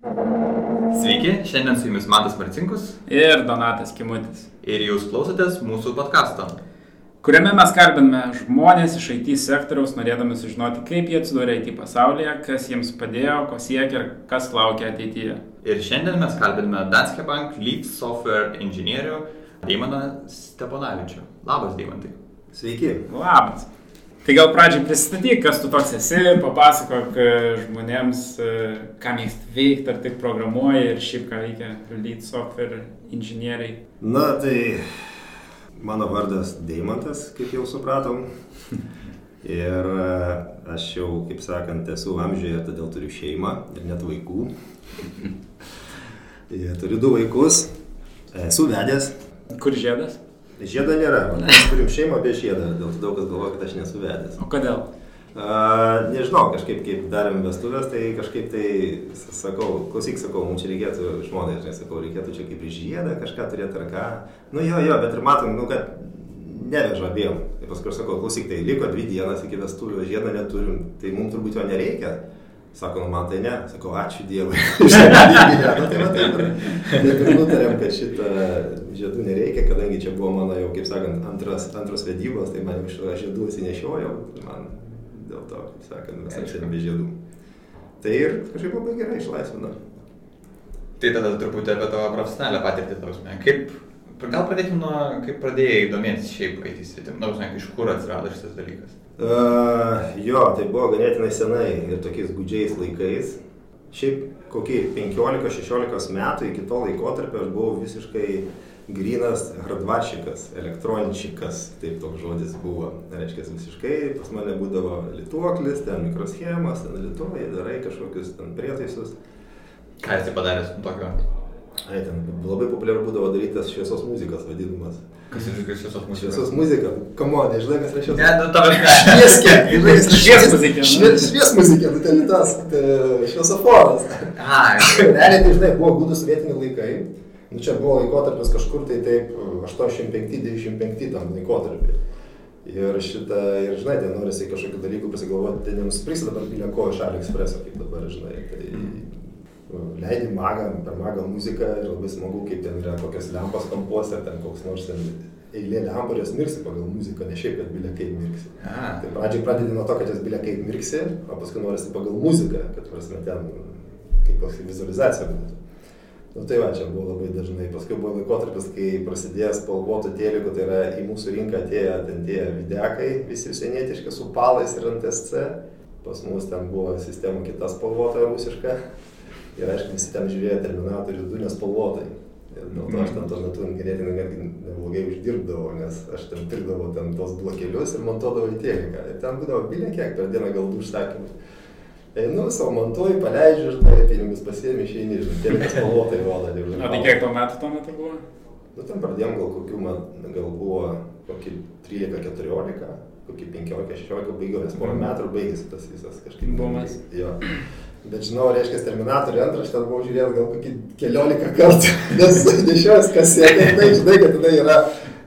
Sveiki, šiandien su jumis Matas Marcinkus ir Donatas Kimutis, ir jūs klausotės mūsų podkasto. kuriame mes kalbame žmonės iš IT sektoriaus, norėdami sužinoti, kaip jie atsidūrė IT pasaulyje, kas jiems padėjo, ko siekia ir kas laukia ateityje. Ir šiandien mes kalbiname Danske Bank Lead Software inžinierių Deimaną Steponavičių. Labas, Deimantai. Sveiki. Labas. Tai gal pradžiai pristatyk, kas tu toks esi, papasakok e, žmonėms, e, ką mėgsti veikti, ar tik programuoji ir šiaip ką veikia lead software inžinieriai. Na, tai mano vardas Deimantas, kaip jau supratom. Ir e, aš jau, kaip sakant, esu amžiuje, todėl turiu šeimą ir net vaikų. Ir turiu du vaikus, esu vedęs. Kur žiedas? Žiedo nėra, mes turim šeimą be žiedą, dėl to daug kas galvoja, kad aš nesu vedęs. O kodėl? A, nežinau, kažkaip kaip darėm vestuvės, tai kažkaip tai sakau, klausyk, sakau, mums čia reikėtų, žmonai, žinai, sakau, reikėtų čia kaip žiedą kažką turėti ar ką. Nu jo, jo, bet ir matom, nu kad neveža abiem. Ir paskui sakau, klausyk, tai liko dvi dienas iki vestuvių, žiedą neturim, tai mums turbūt jo nereikia. Sako, man tai ne, sakau, ačiū Dievui. ja, nu, tai va taip ir, taip ir nutarėm, kad šitą žiedų nereikia, kadangi čia buvo mano jau, kaip sakant, antras, antros vedybos, tai man iš žiedų įsinešiojau, man dėl to, kaip sakant, mes esame be žiedų. Tai ir kažkaip labai gerai išlaisvino. Tai tada truputį apie tavo profesionalią patirtį, tausme. Kaip, gal pradėkime nuo, kaip pradėjai domėtis šiaip IT sritim, na, nu, iš kur atsirado šitas dalykas. Uh, jo, tai buvo ganėtinai senai ir tokiais gudžiais laikais. Šiaip kokį 15-16 metų iki to laikotarpio aš buvau visiškai grinas hardvaršikas, elektrončikas, taip toks žodis buvo. Reiškia, visiškai pas mane būdavo lituoklis, ten mikroschemas, ten lituoji, darai kažkokius ten prietaisus. Ką esi padaręs tokio? Ai, ten labai populiaru būdavo daryti tas šviesos muzikas vadinamas. Kas visos šviesos mūsų? Šviesos muzika, kamon, žinai, kas yra šviesos Ne, nu, tavo. Švieskė, yra Švies muzikė, nu. Švies, švies muzikė, nu ten tas, tai šviesoforas. Ai, Realiai, tai žinai, buvo gudus vietiniai laikai. Nu čia buvo laikotarpis kažkur tai taip 85-95 tam laikotarpį. Ir šitą, ir žinai, ten norisi kažkokių dalykų pasigalvoti, ten nenusipirksi dabar bileko iš AliExpreso, kaip dabar, žinai. Tai nu, leidi magą, per magą muziką ir labai smagu, kaip ten yra kokios lempos kampuose, ten koks nors ten eilė lempų ir jas mirksi pagal muziką, ne šiaip, kad bilė kaip mirksi. A, Tai pradžiai pradedi nuo to, kad jas bilė kaip mirksi, o paskui norisi pagal muziką, kad prasme ten kaip kokia vizualizacija būtų. Nu tai va, čia buvo labai dažnai. Paskui buvo laikotarpis, kai prasidėjo spalvotų telikų, tai yra į mūsų rinką atėjo ten tie videkai, visi užsienietiški su palais ir NTSC. Pas mus ten buvo sistema kita spalvota rusiška. Ir aišku, visi ten žiūrėjo Terminatorių 2 nespalvotai. Ir dėl to aš ten tuo metu ganėtinai netgi neblogai uždirbdavau, nes aš ten pirkdavau ten tos blokelius ir montuodavau į teliką. Ir ten būdavo bilė kiek per dieną gal du užsakymus. Einu, savo montuoju, paleidžiu, žinai, pinigus pasiemi, išeini, žinai, telikas spalvotai rodo. O tai kiek tau metų tuo metu buvo? Nu, ten pradėjom gal kokių, man gal buvo kokį 13-14, kokį 15-16 baigiau, nes porą metų ir baigėsi tas visas kažkaip. Bumas. Jo. Bet žinau, reiškia, Terminatorių antrą aš ten buvau žiūrėjęs gal kokį keliolika kartų, nes nešios kasetė, tai žinai, kad tada yra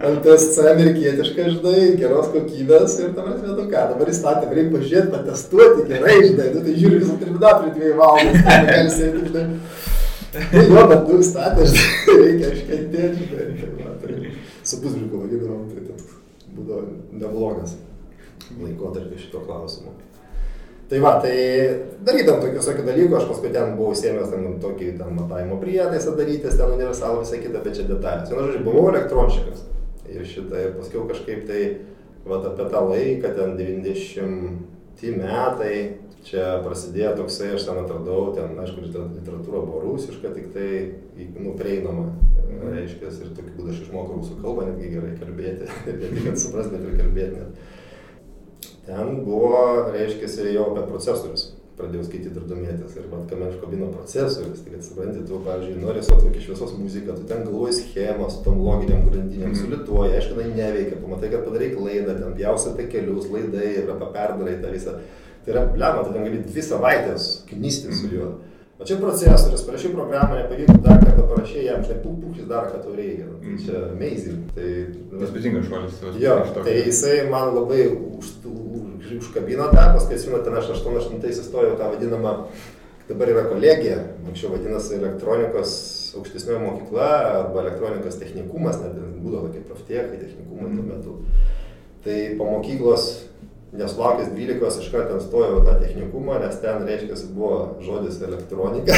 LTSC amerikietiška, žinai, geros kokybės ir tam mes metu ką, dabar įstatėm, reikia pažiūrėti, patestuoti gerai, žinai, nu, tai žiūri visą Terminatorių dviejų valandų, tai gali sėdėti, žinai. Nu, jo, bet tu statė, žinai, reikia iškentėti, žinai, tai tai su pusbriuku vadinavom, tai toks būdavo neblogas laikotarpis šito klausimu. Tai va, tai darydam tokių visokių dalykų, aš paskui ten buvau įsėmęs ten tokį ten matavimo prietaisą darytis, ten universalų visą kitą, bet čia detalės. Vienu žodžiu, buvau elektronšikas. Ir šitą, ir paskui kažkaip tai, va, apie tą laiką, ten 90 metai, čia prasidėjo toksai, aš ten atradau, ten, aišku, literatūra buvo rusiška, tik tai, nu, prieinama, reiškia, ir tokiu būdu aš išmokau rusų kalbą, netgi gerai kalbėti, ne tik kad suprasti, bet ir kalbėti net. Ten buvo, reiškia, jau apie procesorius. Pradėjau skaityti ir domėtis. Ir man kame užkabino procesorius. Tai kad supranti, tu, pavyzdžiui, nori suotvokį šviesos muziką, tu ten galvoji schemą su tom loginiam grandinėm, sulituoji, aišku, tai neveikia, pamatai, kad padarai klaidą, ten pjausi apie kelius, laidai ir apie perdarai tą visą. Tai yra, blema, tu ten gali dvi savaitės knysti su juo. O čia procesorius, parašai programą, nepavyko dar kartą parašai jam, štai puk, puk, jis daro, ką tau reikia. Tai čia amazing. Tai, Įspūdingas šuolis. Jo, tai jisai man labai už, užkabino tą, paskui atsimenu, ten aš 88 įstojau tą vadinamą dabar yra kolegija, anksčiau vadinasi elektronikos aukštesnioji mokykla arba elektronikos technikumas, net būdavo tokie proftiekai technikumai tuo metu. Tai po mokyklos nesulaukęs 12 aš kartą ten stojau tą technikumą, nes ten, reiškia, buvo žodis elektronika.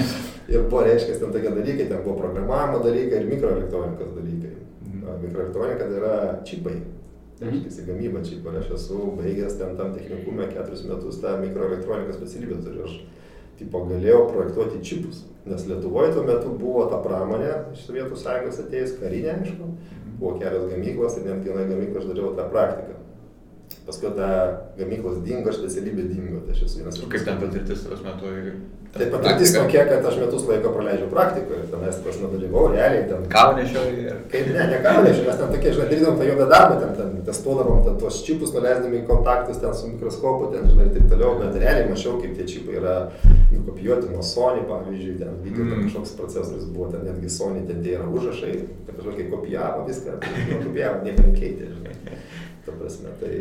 ir buvo, reiškia, ten tokie dalykai, ten buvo programavimo dalykai ir mikroelektronikos dalykai. Mhm. Mikroelektronika tai yra čipai. Reiškia, gamyba čipų. Ir aš esu baigęs ten tam technikume keturis metus tą mikroelektronikos specialybę turiu. Aš tipo galėjau projektuoti čipus. Nes Lietuvoje tuo metu buvo ta pramonė iš Sovietų sąjungos atėjus karinė, aišku. Buvo kelios gamyklos ir net vienoje gamykloje aš dariau tą praktiką. Paskui ta gamyklos dingo, specialybė dingo, tai aš esu vienas. Kaip ten patirtis tas metu? Tai patirtis tokia, kad aš metus laiko praleidžiu praktikoje ir tenais, aš nedalyvau, realiai ten. Kaunešioji? Kaip ne, ne kaunešioji, mes ten tokie, žinai, darydavom tą juodą darbą, ten, ten testuodavom ten tuos čipus, nuleisdami kontaktus ten su mikroskopu, ten, žinai, ir taip toliau, bet realiai mačiau, kaip tie čipai yra nukopijuoti nuo Sony, pavyzdžiui, ten video mm. kažkoks procesorius buvo, ten netgi Sony, ten tie yra užrašai, kažkokie kopijavo viską, kopijavo, nieko nekeitė, žinai. Ta prasme, tai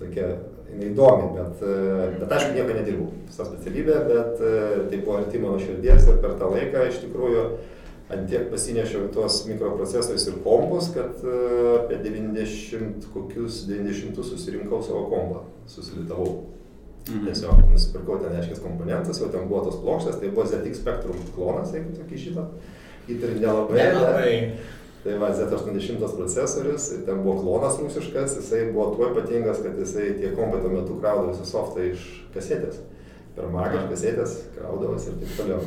tokia jinai įdomi, bet, bet aišku, nieko nedirbau visą specialybę, bet tai buvo arti mano širdies ir per tą laiką iš tikrųjų antiek pasinešiau tuos mikroprocesorius ir kompus, kad apie 90, kokius 90 susirinkau savo kompą, susilitavau. Mhm. Tiesiog nusipirkau ten reiškės komponentas, jau ten buvo tos plokštės, tai buvo ZX Spectrum klonas, jeigu tokį šitą. Ir nelabai. nelabai. Tai va, Z80 procesorius, ten buvo klonas rusiškas, jisai buvo tuo ypatingas, kad jisai tie kompai tuo metu kraudavosi softą iš kasetės. Per magą iš kasetės kraudavosi ir taip toliau.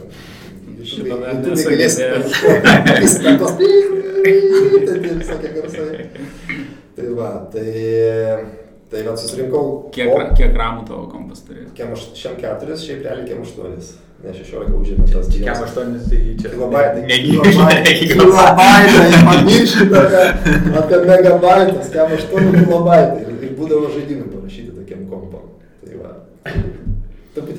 Šitą negalėsi. Jis tos tai visokie garsai. Tai va, tai... Tai va, susirinkau. Kiek, kiek ramų tavo kompas turėjo? Kem 4, šiaip realiai kem 8 ne 16 užėmė tas dienas. Kem 8, tai čia. Kilobaitai. Negybaitai. Kilobaitai, pamirškite, apie megabaitas, kem 8 kilobaitai. Ir, ir būdavo žaidimai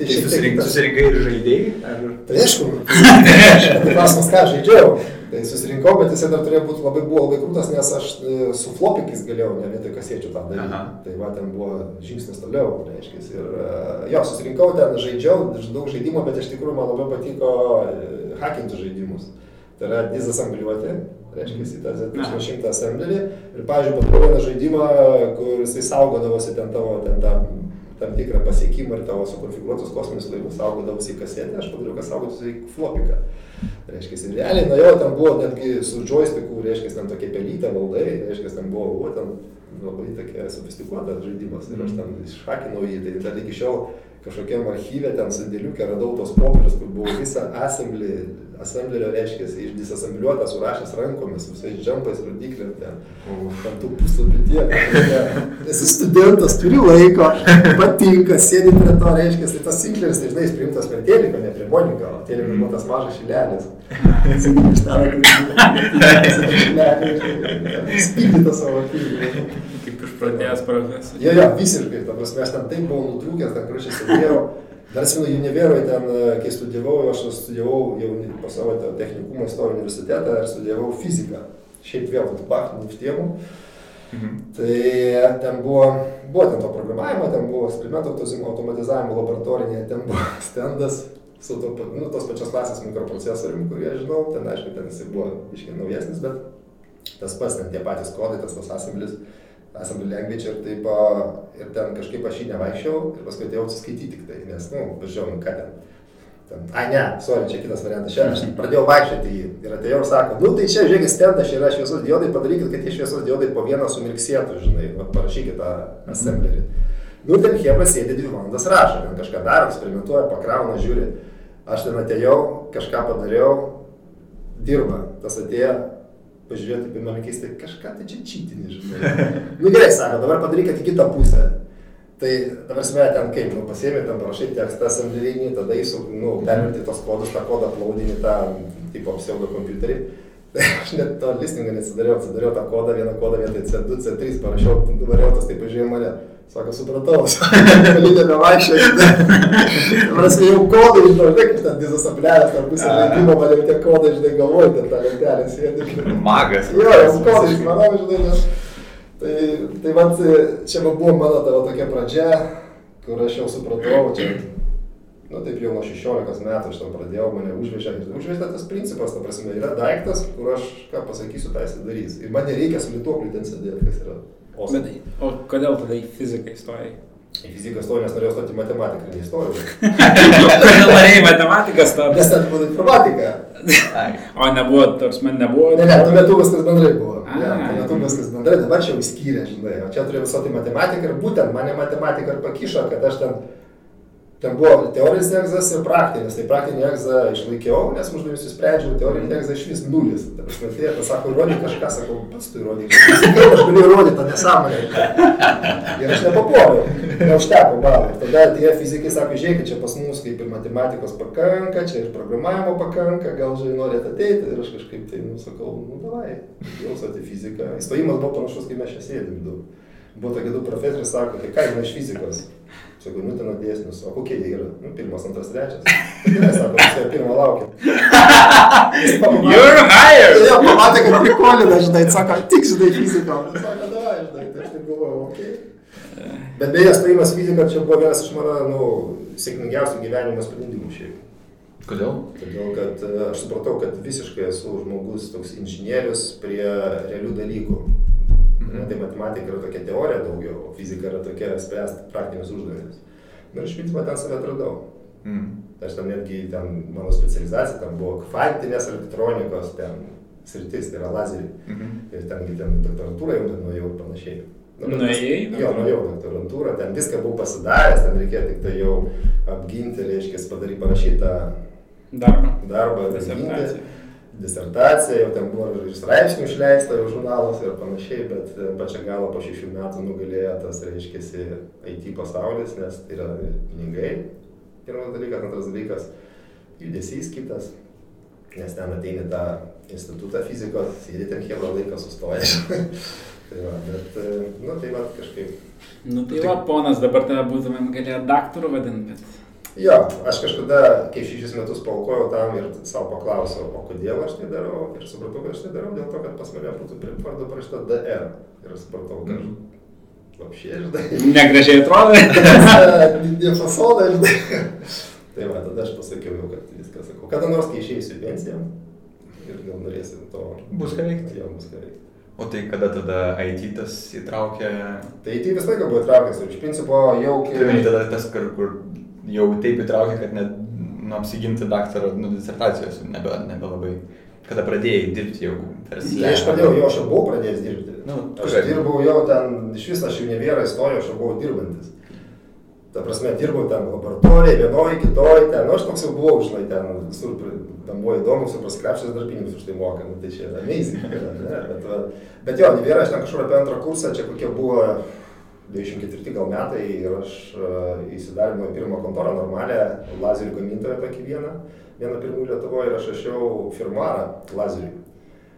Truputį šiek tiek. Susirinkai ir žaidėjai? Ar... Tai aišku, tai klausimas, ką žaidžiau. Tai susirinkau, bet jisai dar turėjo būti labai, buvo labai krūtas, nes aš e, su flopikais galėjau, ne vietoj kasiečių tą daryti. Tai va, ten buvo žingsnis toliau, reiškia. Ir e, jo, susirinkau, ten žaidžiau, daug žaidimų, bet iš tikrųjų man labai patiko e, hackinti žaidimus. Tai yra dizasambliuoti, reiškia, į tą Z100 assemblerį. Ir, pavyzdžiui, padariau vieną žaidimą, kur jisai saugodavosi ten tavo, ten tą tam tikrą pasiekimą ir tavo sukonfigūruotus kosminius laivus saugodavosi į kasetę, aš padariau, kad saugotųsi į flopiką. Reiškia, ir realiai nuėjau, ten buvo netgi su joysticku, reiškia, ten tokia pelytė valdai, reiškia, ten buvo, buvo ten labai tokia sofistikuotas žaidimas ir aš ten išhakinau jį, tai dar iki šiol kažkokiam archyve ten sandėliukė radau tos popierius, kur buvo visą assembly, assemblerio reiškia, išdisasambliuotą, surašęs rankomis, visais džempais, rodiklėm ten, ten tų puslapių tiek. Esi studentas, turi laiko, patinka, sėdi prie to, reiškia, tai tas sinkleris, tai žinai, jis priimtas per teliko, ne prie moninko, o teliko buvo tas mažas šilelis. Sėdi iš ten, akį pradėjęs profesiją. Jo, jo, visiškai, ta prasme, aš ten taip buvau nutrūkęs, ten krašiai sėdėjau. Dar atsimenu, Univeroje ten, e, kai studijavau, aš studijavau jau po savo technikumą įstojau universitetą ir studijavau fiziką. Šiaip vėl, pak, nuftiemų. Mhm. Tai ten buvo, buvo ten to programavimo, ten buvo eksperimentų automatizavimo laboratorinė, ten buvo standas su to, nu, tos pačios klasės mikroprocesoriumi, kurį aš žinau, ten aišku, ten jisai buvo iškiai naujesnis, bet tas pats, ten tie patys kodai, tas tas assemblis assembly language ir taip, ir ten kažkaip aš jį nevaikščiau ir paskui atėjau atsiskaityti tik tai, nes, nu, važiavau, nu ką ten. ten ai ne, sorry, čia kitas variantas, šiandien aš pradėjau vaikščioti jį ir atėjau ir sako, nu tai čia, žiūrėkit, stendas, čia yra šviesos diodai, padarykit, kad tie šviesos diodai po vieną sumirksėtų, žinai, va, parašykit tą assemblerį. Nu, ten Hebra sėdi dvi valandas rašo, ten kažką daro, eksperimentuoja, pakrauna, žiūri. Aš ten atėjau, kažką padariau, dirba. Tas atėjo, pažiūrėti apie mane keistai, kažką tai čia čytinį, žinai. nu gerai, sako, dabar padarykite kitą pusę. Tai dabar sme ten kaip, nu pasiemi, ten parašai tekstą sandėlinį, tada įsuk, nu, perverti tos kodus, tą kodą aplaudinį, tą tipo pseudo kompiuterį. Tai aš net to listingą nesidariau, atsidariau tą kodą, vieną kodą vietoj C2, C3, parašiau du variantus, tai pažiūrėjau mane. Sako, supratau, palydė be vaikščioti. Prasme, jau kodai, žinau, kaip ten dizas aplelės, ten pusė leidimo, man jau tie kodai, žinai, galvoju, ten tą lentelę sėdi. Magas. Jo, jau kodai, manau, žinai, nes... Tai, tai vat, čia buvo mano tavo tokia pradžia, kur aš jau supratau, čia nu taip jau nuo 16 metų aš tam pradėjau, mane užvežė. Užvežė tas principas, ta prasme, yra daiktas, kur aš ką pasakysiu, tai jis darys. Ir man nereikia su lituokliu ten sėdėti, kas yra. Bet, o kodėl tada į fiziką įstojai? Į fiziką stojau, nes norėjau stoti matematiką ir neįstojau. Kodėl norėjai matematikas tada? Nes ten buvo informatika. O nebuvo, toks man nebuvo. Ne, ne, tuo metu viskas bendrai buvo. Ne, tuo metu viskas bendrai, dabar čia jau įskyrė, žinai. O čia turėjau stoti matematiką ir būtent mane matematika ir pakišo, kad aš ten Ten buvo teorinis egzas ir praktinis. Tai praktinį egzą išlaikiau, nes uždavinius įsprendžiau, teorinį egzą iš vis nulis. Tai aš man tai sako, įrodyk kažką, sakau, pats tu įrodyk. Kaip aš galiu įrodyti tą nesąmonę? Ir aš nepapuoliau, neužteko balų. Ir tada tie fizikai sako, žiūrėkit, čia pas mus kaip ir matematikos pakanka, čia ir programavimo pakanka, gal žinai, norėt ateiti. Ir aš kažkaip tai, nu, sakau, nu, davai, jau stoti fiziką. Įstojimas buvo panašus, kaip mes čia sėdim. Du. Buvo tokie du profesoriai, sako, tai ką žinai iš fizikos? Sakau, nu ten dėsnius, o kokie jie yra? Nu, pirmas, antras, trečias. Gerai, sako, čia pirmą laukia. Jis pamatė- You're hired! Jo, pamatė, kad prikolina, žinai, sako, tik žinai fiziką. Sako, davai, žinai, tai aš taip galvoju, okei. Bet beje, stojimas fizika čia buvo vienas iš mano, nu, sėkmingiausių gyvenimo sprendimų šiaip. Kodėl? Todėl, kad e, aš supratau, kad visiškai esu žmogus toks inžinierius prie realių dalykų. Mhm. Tai matematika yra tokia teorija daugiau, o fizika yra tokia spręsti praktinius uždavinius. Na ir iš principo ten save atradau. Mm. Aš ten netgi, ten mano specializacija, ten buvo kvantinės elektronikos, ten sritis, tai yra lazeriai. Mhm. Ir tengi ten doktorantūrą jau nuėjau ir panašiai. Nu, Nuėjai Jo, nuėjau doktorantūrą, ten viską buvau pasidaręs, ten reikėjo tik tai jau apginti, reiškia, padaryti parašytą Darbą. darbą, apginti Disertaciją. jau ten buvo ir straipsnių išleista, jau žurnalas ir panašiai, bet e, pačia galo po šešių metų nugalėjo tas, reiškia, IT pasaulis, nes tai yra pinigai. Pirmas dalykas, antras dalykas, judesys kitas, nes ten ateini tą institutą fizikos, sėdi ten kiek laiką sustoja. tai va, bet, e, nu tai va, kažkaip. Nu tai va, ponas, dabar tave būtumėm galėję daktaru vadinti, bet... Jo, aš kažkada, kai šešis metus paukojau tam ir savo paklausiau, o kodėl aš tai darau. Ir supratau, kad aš tai darau dėl to, kad pas mane būtų prie vardo parašyta DR. Ir supratau, kad Mhm. Lapšė, žinai. Negražiai atrodo. Ne fasoną, žinai. Tai va, tada aš pasakiau jau, kad viską sakau. Kada nors, kai išeisiu į pensiją ir gal norėsiu to. Bus ką veikti. Jo, bus ką veikti. O tai kada tada IT tas įtraukė... Tai tai visą laiką buvo įtraukęs ir iš principo jau omeny tada tas, kur, kur jau taip įtraukė, kad net nu, apsiginti daktaro nu, disertacijos nebe, nebelabai. Kada pradėjai dirbti jau versle. Tai aš pradėjau, jo, aš jau buvau pradėjęs dirbti. Nu, Aš kur- dirbau jau ten, iš vis aš jau ne vieną įstojau, aš jau buvau dirbantis. Ta prasme, dirbau ten laboratorijoje, vienoje, kitoje, ten, nu aš toks jau buvau, žinai, ten visur, ten buvo įdomu, su praskrepšės dar pinigus už tai moka, nu, tai čia yra amazing. Bet, bet jo, ne vieną, aš ten kažkur apie antrą kursą, čia kokie buvo 24 gal metai ir aš uh, įsidarbinau į pirmą kontorą normalią, lazerių gamintoją tokį vieną, vieną pirmų Lietuvoje ir aš rašiau firmarą lazerių.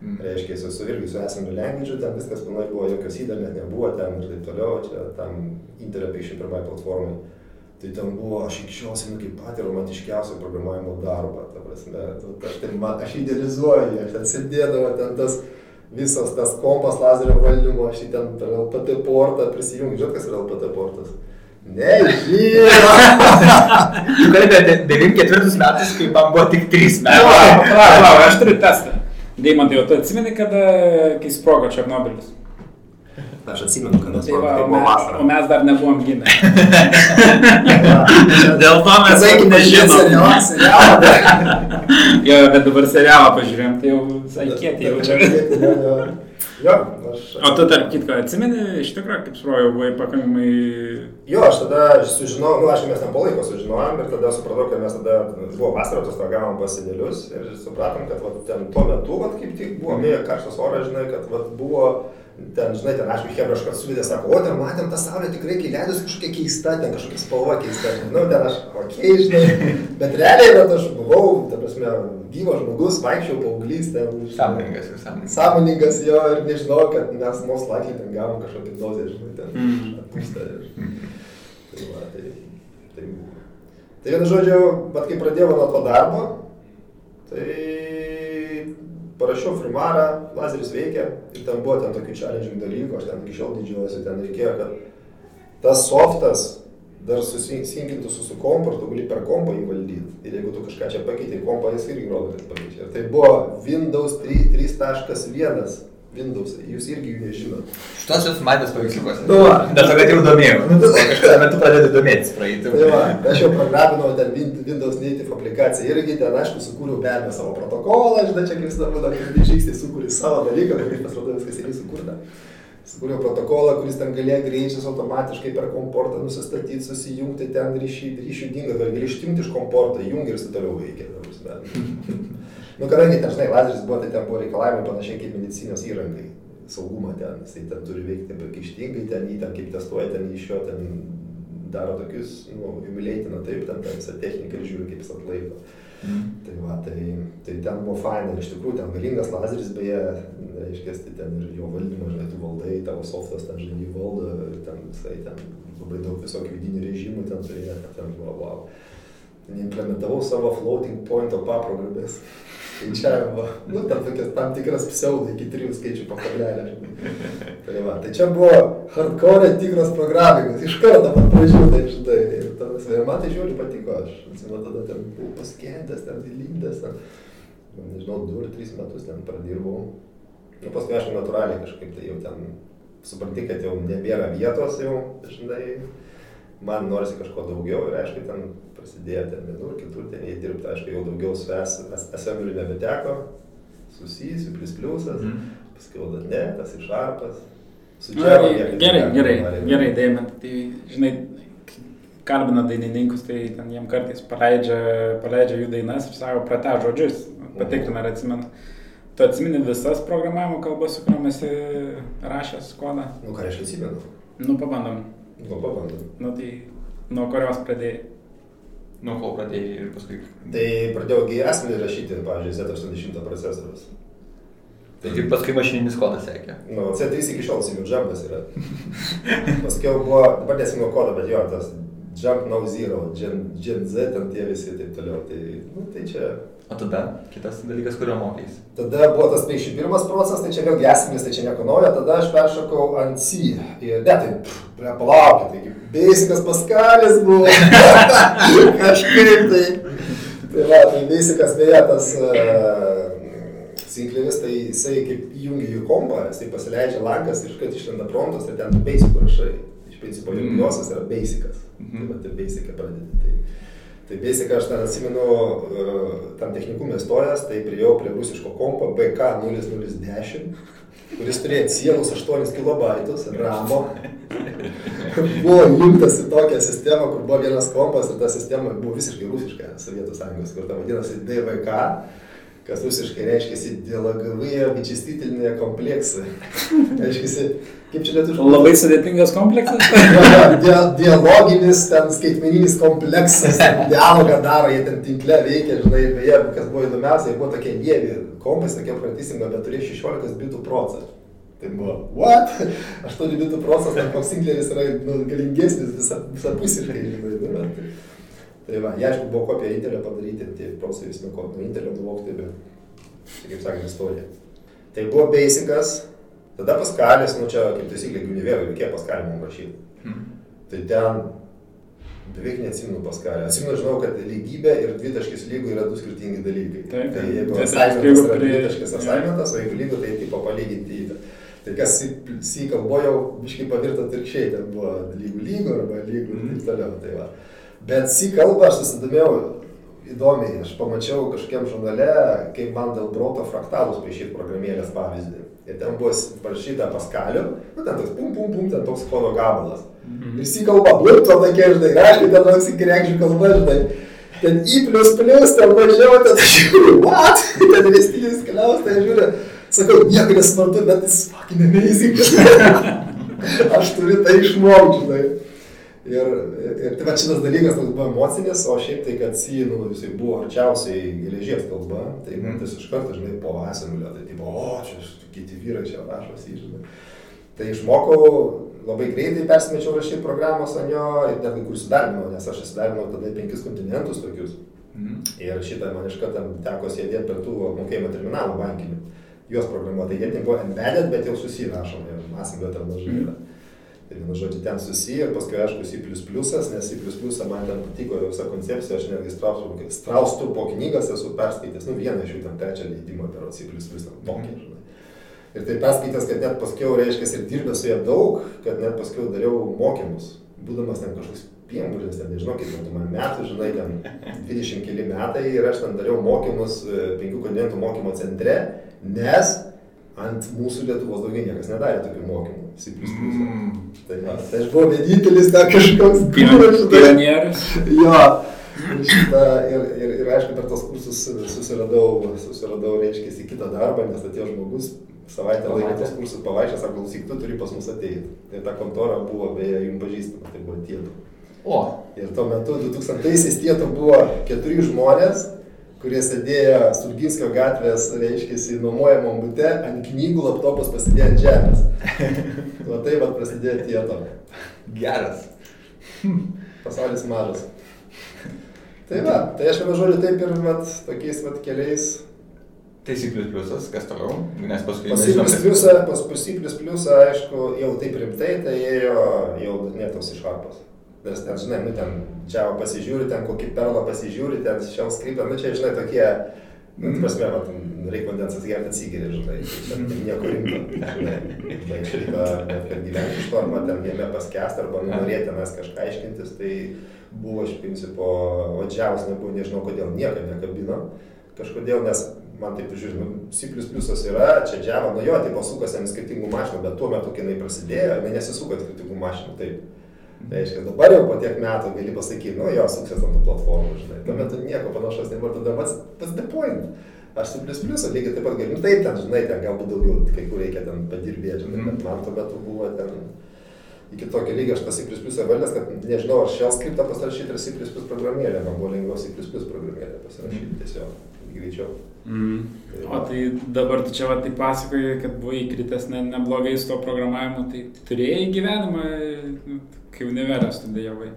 Mm. Reiškia, su, su irgi su esamu language, ten viskas pilnai buvo, jokios net nebuvo ten ir taip toliau, čia tam Intelio 51 platformai. Tai ten buvo, aš iki šiol senu kaip patį romantiškiausią programavimo darbą, ta prasme, tu- aš, tai, man, aš idealizuoju, aš ten sėdėdavo, ten tas visas tas kompas lazerio valdymo, aš jį ten per LPT portą prisijungiu, žinot, kas yra LPT portas? Nežinau. Kalbė, 94 metais, kai man buvo tik 3 Palauk, metai. palauk, palauk, aš turiu testą. Deimantai, o tu atsimeni, kada, kai sprogo Černobilis? Aš atsimenu, kad Tai va, o mes, o mes dar nebuvom gimę. Dėl to mes serialą, serialą. Jo, bet dabar serialą pažiūrėjom, tai jau visai kieti jaučiam. Jo, aš. O tu tarp kitko atsimeni, iš tikrųjų, kaip sprogo, buvai pakankamai... Jo, aš tada sužinojau, nu, aišku, mes ten po laiko sužinojom ir tada supratau, kad mes tada buvo vasarą, atostagavom pas senelius ir supratom, kad vat, ten tuo metu, vat, kaip tik buvo mėga karštas oras, žinai, kad vat, buvo ten, žinai, ten, aišku, Hebraškas suvidė, sako, o ten matėm tą saulę tikrai, kai leidus kažkokia keista, ten kažkokia spalva keista, nu, ten aš, okei, okay, žinai, bet realiai, bet aš buvau, ta prasme, gyvas žmogus, vaikščiau paauglys, ten, žinai, Sąmoningas ir sąmoningas. sąmoningas jo ir nežinau, kad mes most likely ten gavom kažkokią dozę, žinai, ten Mm. atpūstą. Ir... Tai, va, tai, tai buvo. Tai vienu žodžiu, bet kai pradėjau nuo to darbo, tai parašiau firmarą, lazeris veikia ir ten buvo ten tokių challenging dalykų, aš ten iki šiol didžiuojuosi, ten reikėjo, kad tas softas dar susinkintų su, su kompu ir tu gali per kompą jį valdyti. Ir jeigu tu kažką čia pakeitei, kompą jis irgi rodo, kad pakeičia. Ir tai buvo Windows 3.1. Windows, jūs irgi jų nežinot. Šitos esu matęs paveiksliukuose. Nu va. To, kad jau domėjau. Nu, kažkada metu pradedi domėtis praeitį. Tai va, aš jau programinau ten Win- Windows Native aplikaciją irgi ten, aišku, sukūriau abejo savo protokolą, žinai, čia kaip visada būna, kad žingsniai sukūrė savo dalyką, kaip pasirodo viskas irgi sukurta. Sukūriau protokolą, kuris ten galėjo greičius automatiškai per komportą nusistatyti, susijungti ten ryšį, ryšių dingo, gal išjungti iš komporto, jungi ir toliau veikia. nu, kadangi ten, žinai, lazeris buvo, tai ten buvo reikalavimai panašiai kaip medicinos įrangai. Saugumą ten, jisai ten turi veikti pakaištingai, ten jį ten kaip testuoja, ten iš jo ten daro tokius, nu, jubilėtina taip, ten tą visą techniką ir žiūri, kaip jis atlaiko. Tai va, tai, tai ten buvo faina, iš tikrųjų ten galingas lazeris, beje, reiškia, tai ten ir jo valdymas, žinai, tu valdai, tavo softas ten, žinai, jį valdo, ten visai ten labai daug visokių vidinių režimų ten turėjo, ten buvo, wow. Neimplementavau savo floating pointo paprogramės. Skaičiavimo, nu, ten tokias tam tikras pseudo iki trijų skaičių pakalelė. Tai va, tai čia buvo hardcore tikras programininkas, iš karto pat pradžių, tai žinai, ir tas, ir man tai žiūri patiko, aš atsimenu, tada ten buvau paskendęs, ten įlindęs, ten, nežinau, du ar tris metus ten pradirbau. Nu, paskui aš natūraliai kažkaip tai jau ten supranti, kad jau nebėra vietos jau, žinai, man norisi kažko daugiau ir aišku, ten prasidėjo ten vienur, kitur ten jie dirbti, aišku, jau daugiau su assembliu nebeteko, susijusiu, plus pliusas, Mhm. paskui jau dar ne, tas išarpas. Gerai, gerai, padaryti. gerai, Deimantai. Tai, žinai, kalbina dainininkus, tai ten jiem kartais paleidžia, paleidžia jų dainas ir sako, prate žodžius, patikrina ar atsimena. Tu atsimeni visas programavimo kalbas, su kuriuomis esi rašęs kodą? Nu, ką aš atsimenu? Nu, pabandom. Nu, pabandom. Nu, tai nuo kurios pradėjai? Nuo ko pradėjai ir paskui. Tai pradėjau gi esmį rašyti, pavyzdžiui, Z80 procesorius. Tai tik paskui mašininis kodas sekė. Nu, C3 iki šiol Simiu Jumpas yra. Paskui buvo, dabar nesimenu kodą, bet jo, tas Jump No Zero, Gen, Gen Z, ten tie visi ir taip toliau. Tai, nu, tai čia. O tada kitas dalykas, kurio mokys. Tada buvo tas 51 procesas, tai čia vėlgi esminis, tai čia nieko naujo, tada aš peršokau ant C. Ir ne, tai, ble, palaukit, taigi, Basicas Paskalis buvo. Kažkaip tai. Tai va, tai Basicas beje tas uh, Sinkleris, tai jisai kaip įjungia į kompą, jisai pasileidžia lankas ir iškart išlenda promptas ir ten basic rašai. Iš principo, Mhm. jungiosios yra basicas. Mhm. Tai va, tai basicą pradedi. Tai, tai basic aš ten atsimenu, uh, tam technikumė stojęs, tai priejau prie rusiško kompo BK0010, kuris turėjo sienus 8 KB ramo. buvo įjungtas į tokią sistemą, kur buvo vienas kompas ir ta sistema buvo visiškai rusiška, Sovietų sąjungos, kur ta vadinasi DVK, kas rusiškai reiškia dialogavėje vyčistitinėje kompleksą. Reiškia, kaip čia lietuviškai? Labai sudėtingas kompleksas. Dia, dialoginis, ten skaitmeninis kompleksas, dialogą daro, jie ten tinkle veikia, žinai, beje, kas buvo įdomiausia, jie buvo tokie dievi, kompas tokie pratysinga, bet turėjo 16 bitų procentą. Tai buvo, what? 8 bitų procesas, koks singleris yra nu, galingesnis visą, visą pusę, žinai, nu, žinai tai va, jie aišku buvo kopija Intelio padaryti, tie procesai vis nuo ko, nuo Intelio nuvokti, bet, čia kaip sakant, istorija. Tai buvo basicas, tada paskalis, nu čia kaip taisyklė, nevėra, reikėjo paskalį mums rašyti. Mhm. Tai ten beveik neatsimenu paskalį. Atsimenu, žinau, kad lygybė ir dvitaškis lygų yra du skirtingi dalykai. Taip, tai jeigu assignmentas yra dvitaškis assignmentas, o jeigu lygų, tai tipo palyginti į tą. Tai kas si kalboje jau biškai pavirto atvirkščiai, ten buvo lygų lygų arba lygų ir taip toliau. Tai va. Bet si kalbą aš susidomėjau įdomiai, aš pamačiau kažkiam žurnale, kaip man dėl broto fraktalus paišyti programėlės pavyzdį. Ir ten buvo parašyta paskaliu, nu ten toks pum pum pum, ten toks kodo gabalas. Ir si kalba, blūto tokia, žinai, aišku, ten toks įkrekžių kalba, žinai. Ten į plus plus, ten mažiau, ten aš žiūriu, what? Ten vestinis keliaus, tai žiūriu. Sakau, nieko nesuprantu, bet jis fucking amazing. aš turiu tai išmokti, žinai. Ir, ir tai va šitas dalykas toks buvo emocinis, o šiaip tai, kad C, nu, jisai buvo arčiausiai geležies kalba, tai man tas iš karto, žinai, po esamulio, tai tipo, o, čia kiti vyrai čia rašosi, žinai. Tai išmokau, labai greitai persimečiau rašyti programos ant jo ir net kai kur įsidarbinau, nes aš įsidarbinau tada penkis kontinentus tokius. Mhm. Ir šitą man iš karto teko sėdėti prie tų mokėjimo terminalų bankinių. Juos programuoti. Tai jie ten buvo embedded, bet jau susirašom, jau esame ten mažai yra. Tai vienu žodžiu, ten susiję ir paskui, aišku, C++, nes C++ man ten patiko visa koncepcija, aš netgi Straustrupo, Straustrupo knygas esu perskaitęs, nu vieną iš jų ten trečią leidimą per C++, ten tokį, žinai. Ir tai perskaitęs, kad net paskiau, reiškia, ir dirbęs su jie daug, kad net paskiau dariau mokymus, būdamas ten kažkoks piemburis, ten nežinau, kiek metų man metų, žinai, ten 20 keli metai ir aš ten dariau mokymus e, penkių kontinentų mokymo centre, nes ant mūsų Lietuvos daugiau niekas nedarė tokių mokymų. C++. Mm. Tai, va, tai aš buvau vienintelis ten kažkoks pionierius. jo. Ir, šitą, ir, ir, ir aišku, per tos kursus susiradau, susiradau reiškia, į kitą darbą, nes atėjo žmogus, savaitę laiko tos kursus pavaišęs, sako, klausyk, tu turi pas mus ateiti. Ir ta kontora buvo, beje, jums pažįstama, tai buvo tietų. O. Ir tuo metu 2000-aisiais tietų buvo keturi žmonės, kurie sėdėjo Stulginskio gatvės, reiškia, nuomojamam bute, ant knygų laptopas pasidėjo ant žemės. o tai vad prasidėjo tieto. Geras. Pasaulis mažas. Tai va, tai aš vienu žodžiu taip ir vat, tokiais vat keliais. Tai C++, kas toliau? Nes paskui... Pas C++, pas, pas C++, aišku, jau taip rimtai, tai ėjo jau netos iš harpos. Nes ten, žinai, nu ten Java pasižiūri, ten kokį perlą pasižiūri, ten shell scriptą, nu čia, žinai, tokie, nu, mm. prasme, va, reikia vandens atsigerti atsigeri, žinai, čia nieko rimto, šitą, net kad gyventi iš to, arba ten jame paskesti, arba norėti tenais kažką aiškintis, tai buvo iš principo, o Javas nebuvo, nežinau kodėl, nieko nekabino, kažkodėl, nes man taip žiūri, nu, C++ yra, čia Java, nu jo, tai pasukasi ant skirtingų mašinų, bet tuo metu, kai jinai prasidėjo, jinai nesisuko ant skirtingų mašinų, taip. Tai reiškia, dabar jau po tiek metų gali pasakyti, nu jo, sukses ant platformų, žinai. Tuo metu nieko panašaus nebuvo, tada pats, pats the point. Aš su plus pliusą lygiai taip pat galiu, nu, taip ten, žinai, ten galbūt daugiau, kai kur reikia ten padirbėti, žinai, bet man tuo metu buvo ten iki tokio lygio aš pasi plus pliusą valdęs, kad nežinau, ar shell skriptą pasirašyti ar C++ programėlę, man buvo lengviau C++ programėlę pasirašyti tiesiog greičiau. Mm. Tai o tai dabar tu čia va taip pasakoji, kad buvai įkritęs ne, neblogai su to programavimu, tai turėjai gyvenimą, kai univerą studijavai.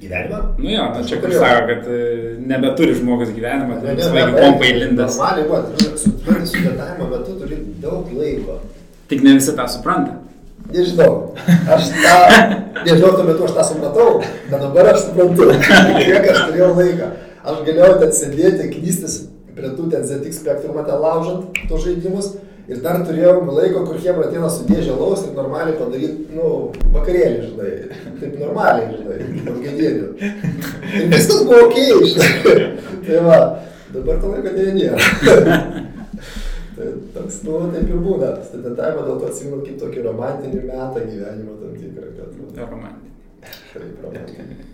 Gyvenimą? Nu jo, nu, čia kur sako, kad e, nebeturi žmogus gyvenimą, tai visą laiką kompai lindas. Normaliai, va, supranti, studentavimo metu turi daug laiko. Tik ne visi tą supranta. Nežinau, aš tą, nežinau, tuo metu aš tą supratau, bet dabar aš suprantu, kiek aš turėjau laiką. Aš galėjau ten sėdėti, knystis prie tų ten ZX spektrumą ten laužant tos žaidimus Ir dar turėjom laiko, kur Hebra ateina su dėžė laus ir normaliai padaryti, nu, vakarėlį, žinai. Taip normaliai, žinai, pagėdėlių. Ir viskas buvo ok, žinai. Tai va, dabar to laiko dėja nėra. tai toks, nu, taip ir būna. Studentavimą dėl to atsimenu kaip tokį romantinį metą gyvenimo tam tikrą. Kad, nu, romantinį. Taip, romantinį.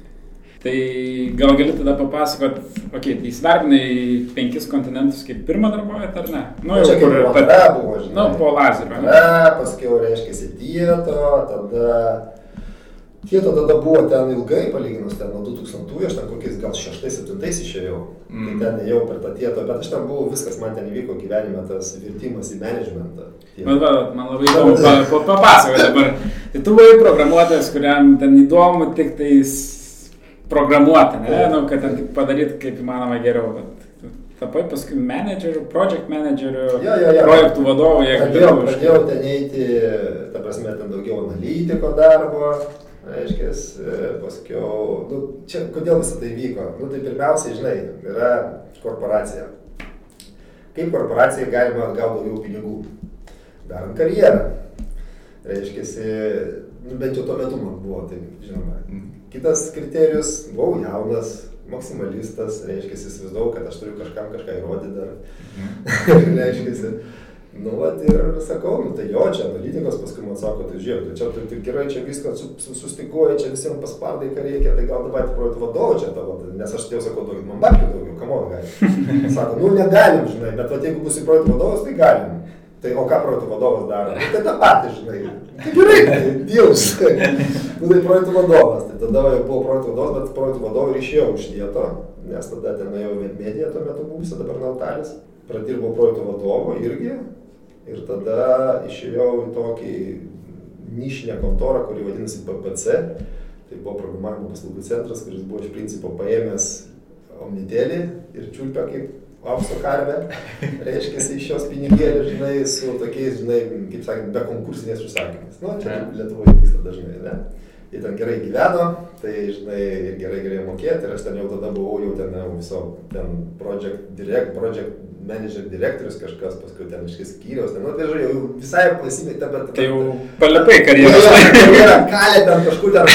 Tai gal gali tada papasakot, okei, okay, tai įsidarbinai penkis kontinentus kaip pirmą darbovietę ar ne? Nu, jau kur tada buvo, žinai. Nu, po lazerio. Tada, paskui reiškia tieto, tada... Tieto tada buvo ten ilgai, palyginus ten nuo 2000-ųjų, aš ten kokiais gal 6-7 išėjau. Mm. Tai ten jau per tą tieto, bet aš ten buvau, viskas man ten įvyko gyvenime, tas virtimas į managementą. Man, va, man labai įdomu, papasakoti dabar. Tai tu buvai programuotojas, kuriam ten įdomu tik tais programuoti, ne, nu, kad padaryti kaip įmanoma geriau. Tapai paskui menedžerių, project menedžerių, jo, jo, jo. projektų vadovų, jie pradėjau, pradėjau ten eiti, ta prasme, ten daugiau analitiko darbo, reiškia, paskui, nu, čia kodėl visą tai vyko? Nu, tai pirmiausiai, žinai, yra korporacija. Kaip korporacijai galima gauti daugiau pinigų? Darant karjerą. Reiškia, nu, bent jau tuo metu man buvo, tai žinoma. Mm Kitas kriterijus, buvau jaunas, maksimalistas, reiškia, įsivaizdavau, kad aš turiu kažkam kažką įrodyti dar. Mhm. reiškia, nu, vat, ir sakau, nu, tai jo, čia analitikos paskui man sako, tai žiūrėk, tai čia tu tik gerai, čia viską su, su, sustikuoji, čia visiems paspardai, ką reikia, tai gal dabar projektų vadovų čia tavo, tai, nes aš jau sakau, duokit man babkių daugiau, kamon gali. Sako, nu, negalim, žinai, bet vat, jeigu bus į projektų vadovas, tai galim. Tai o ką projektų vadovas daro? Tai tą patį, žinai. Tai gerai, tai Dievs. nu, tai projektų vadovas. Tai tada buvo projektų vadovas, bet projektų vadovai ir išėjau iš vieto, nes tada ten jau Medmedija tuo metu buvusi, dabar Nautalis. Pradirbau projektų vadovo irgi. Ir tada išėjau į tokį nišinę kontorą, kuri vadinasi PPC. Tai buvo programavimo paslaugų centras, kuris buvo iš principo paėmęs omnitelį ir čiulpę kaip aukso karvę, reiškia, iš jos pinigėlių, žinai, su tokiais, žinai, kaip sakant, be konkursinės užsakymais. Nu, čia Lietuvoje vyksta dažnai, ne? Jie ten gerai gyveno, tai, žinai, ir gerai galėjo mokėti, ir aš ten jau tada buvau jau ten viso, ten project, direct, project manager direktorius kažkas, paskui ten iš skyriaus, ten, nu, tai žodžiu, jau visai pasimė, bet... Tai jau palipai karjerą. Karjerą kalė ten kažkur, ten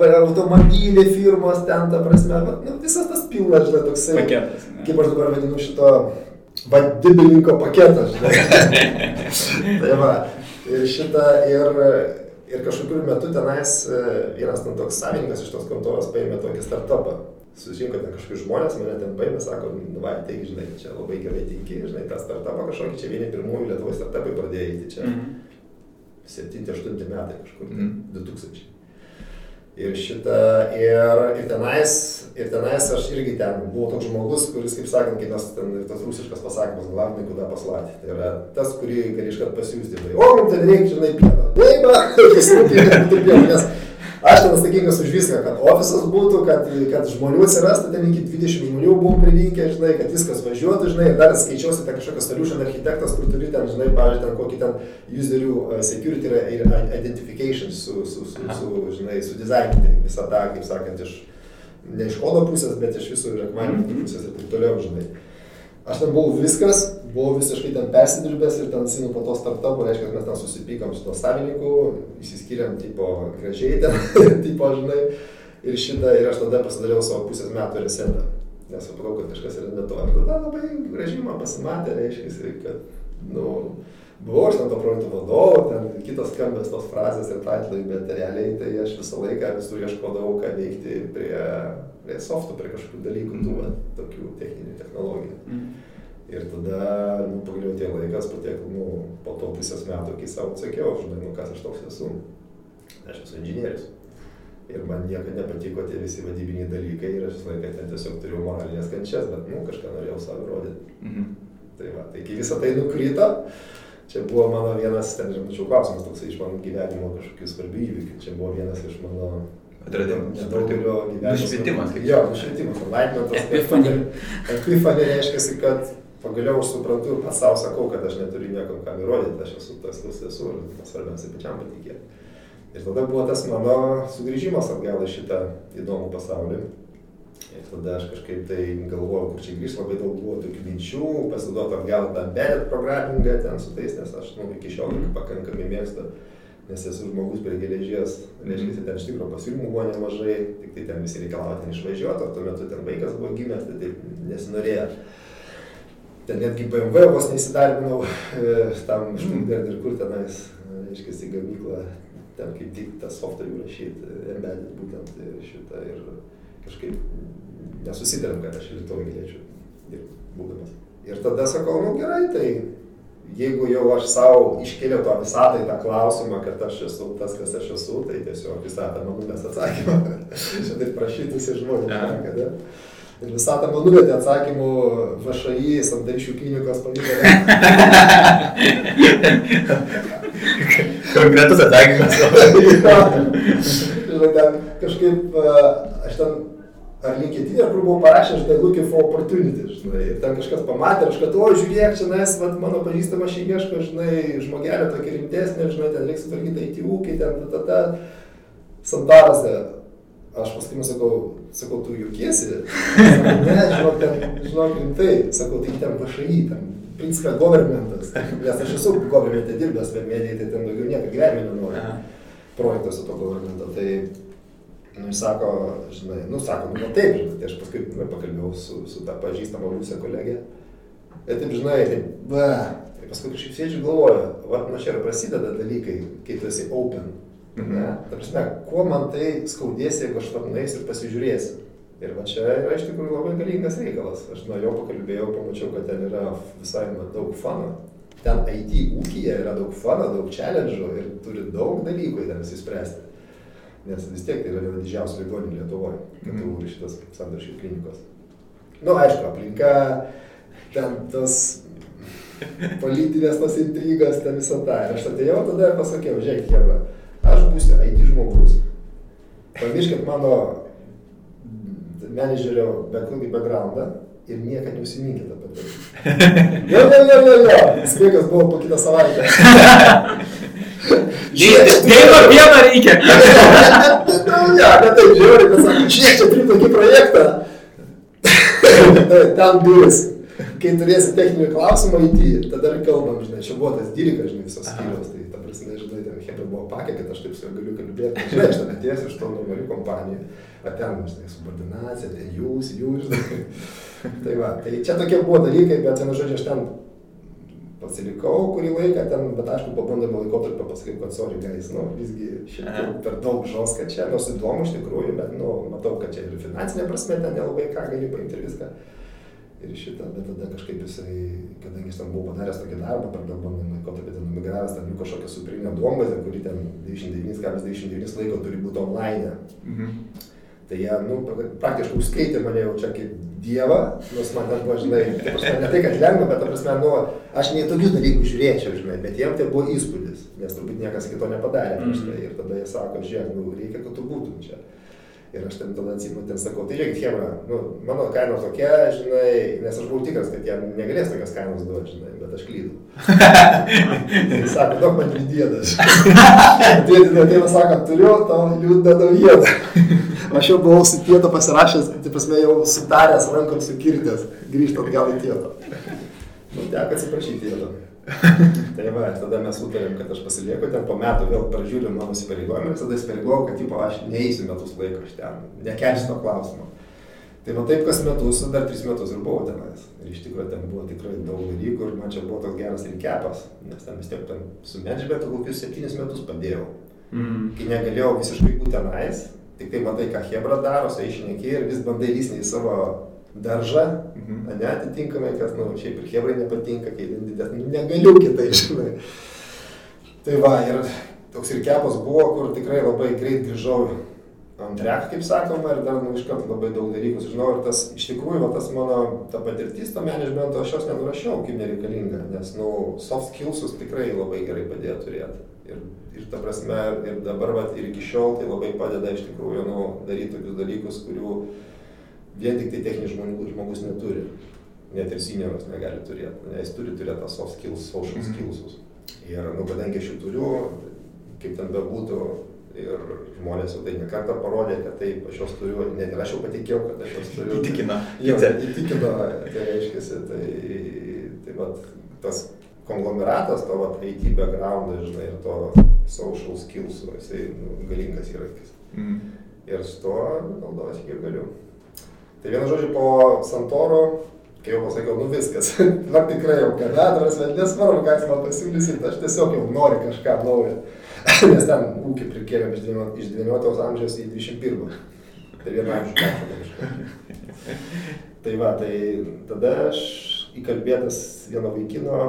turėjau automobilį, firmos ten, ta prasme, bet, nu, visas tas pilnas, žinai, toksai. Paketas. Ne? Kaip aš dabar vadinu šito vadybininko paketą, žinai. tai va, ir šitą, ir, ir kažkokiu metu tenais e, vienas ten toks savininkas iš tos kontoros paėmė tokį startupą susirinko ten kažkokius žmonės, mane ten paėmė, sako, nu, va, tai, žinai, čia labai gerai tinki, žinai, tą startupą kažkokį, čia vieni pirmųjų Lietuvos startupai pradėjo įti čia. Mm -hmm. 7-8 metai kažkur, mm -hmm. 2000. Ir šitą, ir, ir, tenais, ir tenais aš irgi ten buvau toks žmogus, kuris, kaip sakant, kaip tas, ten, tas rusiškas pasakymas, glavnai, kuda paslatė. Tai yra tas, kurį gali iškart pasiūsti. Tai, o, man ten reikia, žinai, pieno. Taip, pasirūpinti pieno, nes Aš ten atsakingas už viską, kad ofisas būtų, kad, kad žmonių atsirastų, ten iki 20 žmonių buvom prilinkę, žinai, kad viskas važiuotų, žinai, dar skaičiuosi ten kažkokias solution architektas, kur turi ten, žinai, pavyzdžiui, ten kokį ten userių security ir identification su, su, su, su, žinai, su dizaininti visą tą, kaip sakant, iš, ne iš kodo pusės, bet iš visų reklaminių mhm. pusės ir taip toliau, žinai. Aš ten buvau viskas, buvau visiškai ten persidirbęs ir ten sinu po to startupo, reiškia, mes ten susipykom su to savininku, įsiskiriam, tipo, gražiai ten, tipo, žinai, ir šitą, ir aš tada pasidariau savo pusės metų resetą, nes supratau, kad kažkas yra ne to. Ir tada labai gražiai man pasimatė, reiškia, kad, nu, buvau aš ten to projekto vadovu, ten kitos skambės tos frazės ir titlai, bet realiai tai aš visą laiką visur ieškodavau, ką veikti prie prie softų, prie kažkokių dalykų, tų, va, tokių techninių technologijų. Mm. Ir tada, nu, pagaliau tie laikas, patiek, nu, po to pusės metų, kai savo atsakiau, žinai, nu, kas aš toks esu. Aš esu inžinierius. Ir man niekada nepatiko tie visi vadybiniai dalykai ir aš visą laiką ten tiesiog turėjau moralinės kančias, bet, nu, kažką norėjau savo rodyti. Mhm. Tai va, tai kai visą tai nukrito, čia buvo mano vienas, ten, žinau, klausimas toksai iš mano gyvenimo kažkokių svarbių įvykių. Čia buvo vienas iš mano Atradimas. Nedaugelio gyvenimo. Nušvietimas. Jo, nušvietimas. Enlightenmentas. Epifanė. Epifanė reiškia, kad pagaliau aš suprantu ir pats savo sakau, kad aš neturiu nieko kam įrodyti, aš esu tas, kas esu ir svarbiausia pačiam patikėti. Ir tada buvo tas mano sugrįžimas atgal į šitą įdomų pasaulį. Ir tada aš kažkaip tai galvojau, kur čia grįžti, labai daug buvo tokių minčių, pasiduoti atgal tą embedded programmingą ten su tais, nes aš nu, iki šiol pakankamai mėgstu nes esu žmogus prie geležies, reiškia, ten iš tikrųjų pasiūlymų buvo nemažai, tik tai ten visi reikalavo ten išvažiuoti, o tuo metu ten vaikas buvo gimęs, tai taip nesinorėjo. Ten netgi BMW vos neįsidarbinau e, tam Stuttgart ir kur tenais, reiškia, į gamyklą, ten kaip tik tą software rašyti, embedded būtent ir šitą ir kažkaip nesusitarėm, kad aš rytoj galėčiau dirbti būdamas. Ir tada sakau, nu gerai, tai jeigu jau aš savo iškėliau to visatai tą klausimą, kad aš esu tas, kas aš esu, tai tiesiog visatą man numes atsakymą. Čia taip prašytųsi žmonių. Ja. Kada. Ir visatą man numetė atsakymų VŠI, santarišių klinikos pavyzdžiui. Konkretus atsakymas. Žinai, ten kažkaip aš ten ar LinkedIn, kur buvau parašęs, žinai, looking for opportunity, žinai, ir ten kažkas pamatė, aš kad, o, žiūrėk, čia nes, vat, mano pažįstama šį ieško, žinai, žmogelio tokia rimtesnė, žinai, ten reiks sutvarkyti IT ūkį, ten, ta, ta, ta, santarose. Aš paskui sakau, sakau, tu juokiesi? Ne, žinok, ten, žinok, rimtai, sakau, tai ten VŠI, ten, principė, governmentas, nes aš esu governmente dirbęs, bet medijai, tai ten daugiau nieko gyvenime nenoriu projektuose to governmento. Tai Nu, jis sako, žinai, nu, sako, nu, taip, žinai, tai aš paskui nu, pakalbėjau su, su tą pažįstamą būsę kolegę. Ir taip, žinai, taip, va, paskui kažkaip sėdžiu galvoju, va, nuo čia ir prasideda dalykai, kai tu esi open. Mhm. Ne? Ta prasme, kuo man tai skaudės, jeigu aš tam nueisiu ir pasižiūrėsiu. Ir va čia yra iš tikrųjų labai galingas reikalas. Aš nuo jo pakalbėjau, pamačiau, kad ten yra visai daug fanų. Ten IT ūkija yra daug fanų, daug challenge'ų ir turi daug dalykų ten įsispręsti nes vis tiek tai yra viena didžiausių ligoninių Lietuvoje, KTU mm. ir šitas sandaršių klinikos. Na, nu, aišku, aplinka, ten tas politinės tos intrigas, ten visą tą. Ir aš atėjau tada ir pasakiau, žiūrėk, Hebra, aš būsiu IT žmogus. Pamirškit mano menedžerio backgroundą ir niekada neužsiminkite apie tai. Jo, jo, jo, jo, jo. Sveikas buvo po kitą savaitę. Dievo vieną reikia. Ne, ne taip žiūri, bet sako, žiūrėk, čia turiu tokį projektą. Ten duris. Kai turėsi techninį klausimą jį, tada ir kalbam, žinai, čia buvo tas dyrikas, žinai, visos skyrios, tai ta prasme, žinai, buvo pakė, kad aš taip su juo galiu kalbėti. Žinai, aš ten atėjęs iš to normalių kompanijų, o ten, žinai, subordinacija, ten jūs, jūs, žinai. Tai va, tai čia tokie buvo dalykai, bet vienu žodžiu, aš ten pasilikau kurį laiką ten, bet aišku, po bandomo laikotarpio pasakiau, kad sorry, guys, nu, visgi šiek tiek per daug žoska čia, nors įdomu iš tikrųjų, bet, nu, matau, kad čia ir finansinė prasme ten nelabai ką gali paimti ir viską. Ir šitą, bet tada kažkaip jisai, kadangi jis ten buvo padaręs tokį darbą per daug bandomą laikotarpį, ten numigravęs ten jų kažkokią superinę duombazę, kuri ten 99,99 laiko turi būti online. Mhm. Tai jie, nu, praktiškai užskaitė mane jau čia kaip dievą, nors man ten buvo, žinai, ne tai, kad lengva, bet, ta prasme, nu, aš ne į tokius dalykus žiūrėčiau, žinai, bet jiem tai buvo įspūdis, nes turbūt niekas kito nepadarė prieš tai. Ir tada jie sako, žiūrėk, nu, reikia, kad tu būtum čia. Ir aš ten tada atsimenu, ten sakau, tai žiūrėkit, Hebra, nu, mano kaina tokia, žinai, nes aš buvau tikras, kad jie negalės tokias kainas duoti, žinai, bet aš klydau. Jis sako, daug man dėdas. Dėdė ateina, sako, turiu tau liūdną naujieną. Aš jau buvau su tieto pasirašęs, tai prasme jau sutaręs rankom sukirtęs, grįžtant gal į tieto. Nu, teko atsiprašyti tieto. Tai va, tada mes sutarėm, kad aš pasilieku ten po metų vėl pražiūriu mano įsipareigojimą ir tada įsipareigojau, kad tipo, aš neįsiu metus laiko aš ten, nekelsiu to klausimo. Tai va taip kas metus, dar tris metus ir buvau tenais. Ir iš tikrųjų ten buvo tikrai daug dalykų ir man čia buvo toks geras ir kepas, nes ten vis tiek ten su medžbetu kokius septynis metus padėjau. Mhm. Kai negalėjau visiškai būti tenais, tik tai matai, ką Hebra daro, sai išneki ir vis bandai lysnį į savo daržą, Mhm. ane, atitinkamai, kas, na, nu, šiaip ir Hebrai nepatinka, kai didės, nu, negaliu kitai, žinai. Tai va, ir toks ir kepas buvo, kur tikrai labai greit grįžau ant rek, kaip sakoma, ir dar, nu, iškart labai daug dalykų sužinau, ir tas, iš tikrųjų, va, tas mano, ta patirtis, to managemento, aš jos nenurašiau kaip nereikalinga, nes, nu, soft skillsus tikrai labai gerai padėjo turėti. Ir, ir ta prasme, ir dabar, va, ir iki šiol tai labai padeda iš tikrųjų, nu, daryti tokius dalykus, kurių vien tik tai techninis žmonių, žmogus neturi. Net ir senioras negali turėti. Ne, jis turi turėti tą soft skills, social Mhm. skillsus. Ir, nu, kadangi aš jų turiu, kaip ten bebūtų, ir žmonės jau tai nekartą parodė, kad taip, aš juos turiu, net ir aš jau patikėjau, kad aš juos turiu. Įtikino. Jo, Kiti. įtikino, tai reiškia, tai, tai vat, tas konglomeratas, to vat, IT background, žinai, ir to social skills, jisai nu, galingas įrankis. Mhm. Ir su to naudojasi kiek galiu. Tai vienu žodžiu, po Santoro, kai jau pasakiau, nu viskas, na tikrai jau kanadaras, bet nesvarbu, ką jūs man pasiūlysit, aš tiesiog jau noriu kažką naujo. Nes ten ūkį prikėlėm iš 19 iš 19 amžiaus į 21. Tai amžiu peršokėm. Tai va, tai tada aš įkalbėtas vieno vaikino,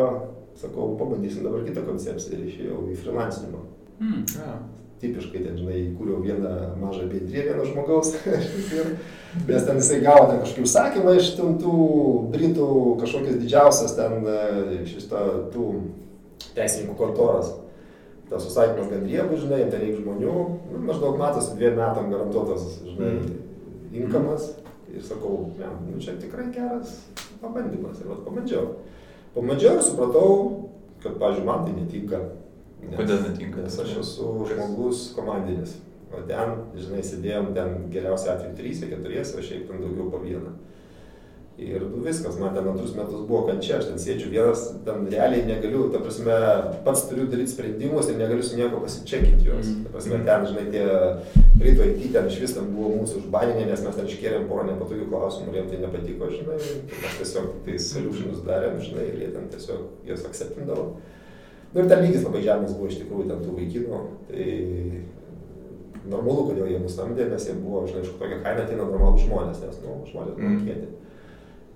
sakau, pabandysim dabar kitą koncepciją ir išėjau į freelancinimą Hmm. Ja. Tipiškai ten, žinai, įkūriau vieną mažą bendriją vieno žmogaus. nes ten jisai gavo ten kažkokį užsakymą iš tų Britų kažkokias didžiausias ten e, šitą tų teisininkų kontoras. Tas užsakymas riebus, žinai, ten reikia žmonių, nu, maždaug matosi dviem metam garantuotas, žinai, inkamas. Ir sakau, ne, nu čia tikrai geras pabandymas. Ir vat pabandžiau. Pabandžiau ir supratau, kad, pažiūrėjau, man tai netinka. Nes- Kodėl netinka? Nes aš esu žmogus komandinis. O ten, žinai, sėdėjom ten geriausiai atveju 3, 4, o šiaip ten daugiau po vieną. Ir nu, viskas, man ten antrus metus buvo kančia, aš ten sėdžiu vienas, ten realiai negaliu, ta prasme, pats turiu daryti sprendimus ir negaliu su nieko pasičekinti juos. Ta prasme, ten, žinai, tie ryto IT ten iš vis ten buvo mūsų užbaninė, nes mes ten iškėlėm porą nepatogių klausimų jiems tai nepatiko, žinai, mes tiesiog tai solutionus darėm, žinai, ir jie ten tiesiog jas acceptindavo. Nu ir ten lygis labai žemas buvo iš tikrųjų ten tų vaikinų. Tai normalu, kodėl jie mus samdė, nes jie buvo, žinai, iš kokią kainą ateina normalų žmonės, nes, nu, žmonės Mm. mokėti.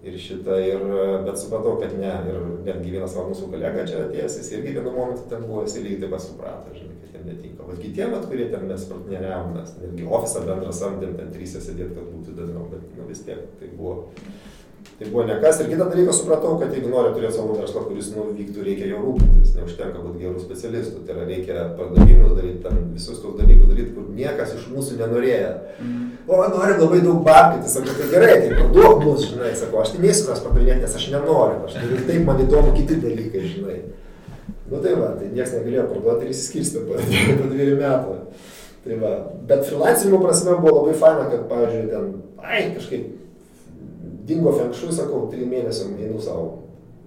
Ir šitą, ir, bet supratau, kad ne. Ir netgi vienas va, mūsų kolega čia atėjęs, jis irgi vienu momentu ten buvo, jis lygiai taip pat suprato, žinai, kad jam netinka. Bet kitiem, kurie ten mes partneriavom, mes netgi ofisą bendrą samdėm, ten trys sėdėt, kad būtų įdomiau, bet nu, vis tiek tai buvo Tai buvo nekas ir kitą dalyką supratau, kad jeigu nori turėti savo verslą, kuris nu, vyktų, reikia jo rūpintis, neužtenka būti gerų specialistų, tai yra reikia pardavimus daryti, ten visus tos dalykus daryti, kur niekas iš mūsų nenorėjo. Mm. O nori labai daug babkyti, sakau, tai gerai, tai parduok mūsų, žinai, sakau, aš tai neįsiu tas pardavinėti, nes aš nenoriu, aš turiu taip man įdomu kiti dalykai, žinai. Nu tai va, tai niekas negalėjo parduoti ir įsiskirsti po, po dviejų metų. Tai va, bet freelancingų prasme buvo labai faina, kad, pavyzdžiui, ten, ai, kažkaip dingo fenkšui, sakau, trim mėnesiam einu savo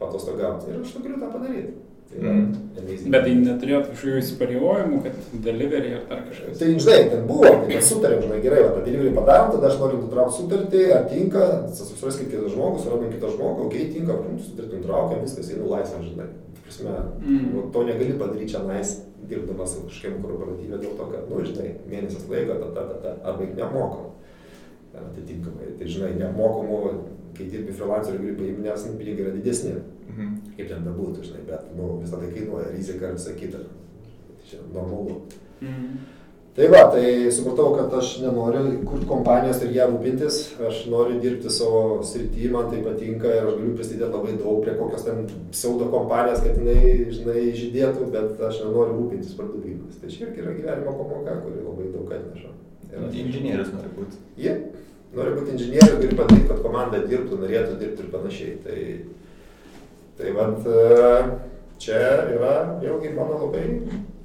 patostogauti ir aš to galiu tą padaryti. Tai yra, mm. Bet tai neturėjot kažkokių įsipareigojimų, kad delivery ar dar kažkas? Tai žinai, ten buvo, tai mes sutarėm, žinai, gerai, va, tą delivery padarom, tada aš noriu nutraukti sutartį, ar tinka, susiraskit kitą žmogų, suradom kitą žmogų, okei, okay, tinka, sutartį nutraukiam, viskas einu laisvą, žinai. Prasme, mm. nu, to negali padaryti čia nais, dirbdamas kažkokiam korporatyvė dėl to, kad, nu, žinai, mėnesis laiko, tada, tada, arba nemokam atitinkamai. Tai žinai, neapmokamų, kai dirbi freelancerių gali paimti, nes nu, pinigai yra didesni. Mhm. Kaip ten bebūtų, žinai, bet nu, visą tai kainuoja, rizika ir visa kita. Tai čia normalu. Mhm. Tai va, tai supratau, kad aš nenoriu kurti kompanijos ir ją rūpintis, aš noriu dirbti savo srity, man tai patinka ir aš galiu prisidėti labai daug prie kokios ten pseudo kompanijos, kad jinai, žinai, žydėtų, bet aš nenoriu rūpintis pardavimas. Tai čia irgi yra gyvenimo pamoka, kuri labai daug atneša. Inžinierius nori būti. Jie. Yeah nori būti inžinieriu, gali padaryti, kad komanda dirbtų, norėtų dirbti ir panašiai. Tai, tai vad, čia yra vėlgi mano labai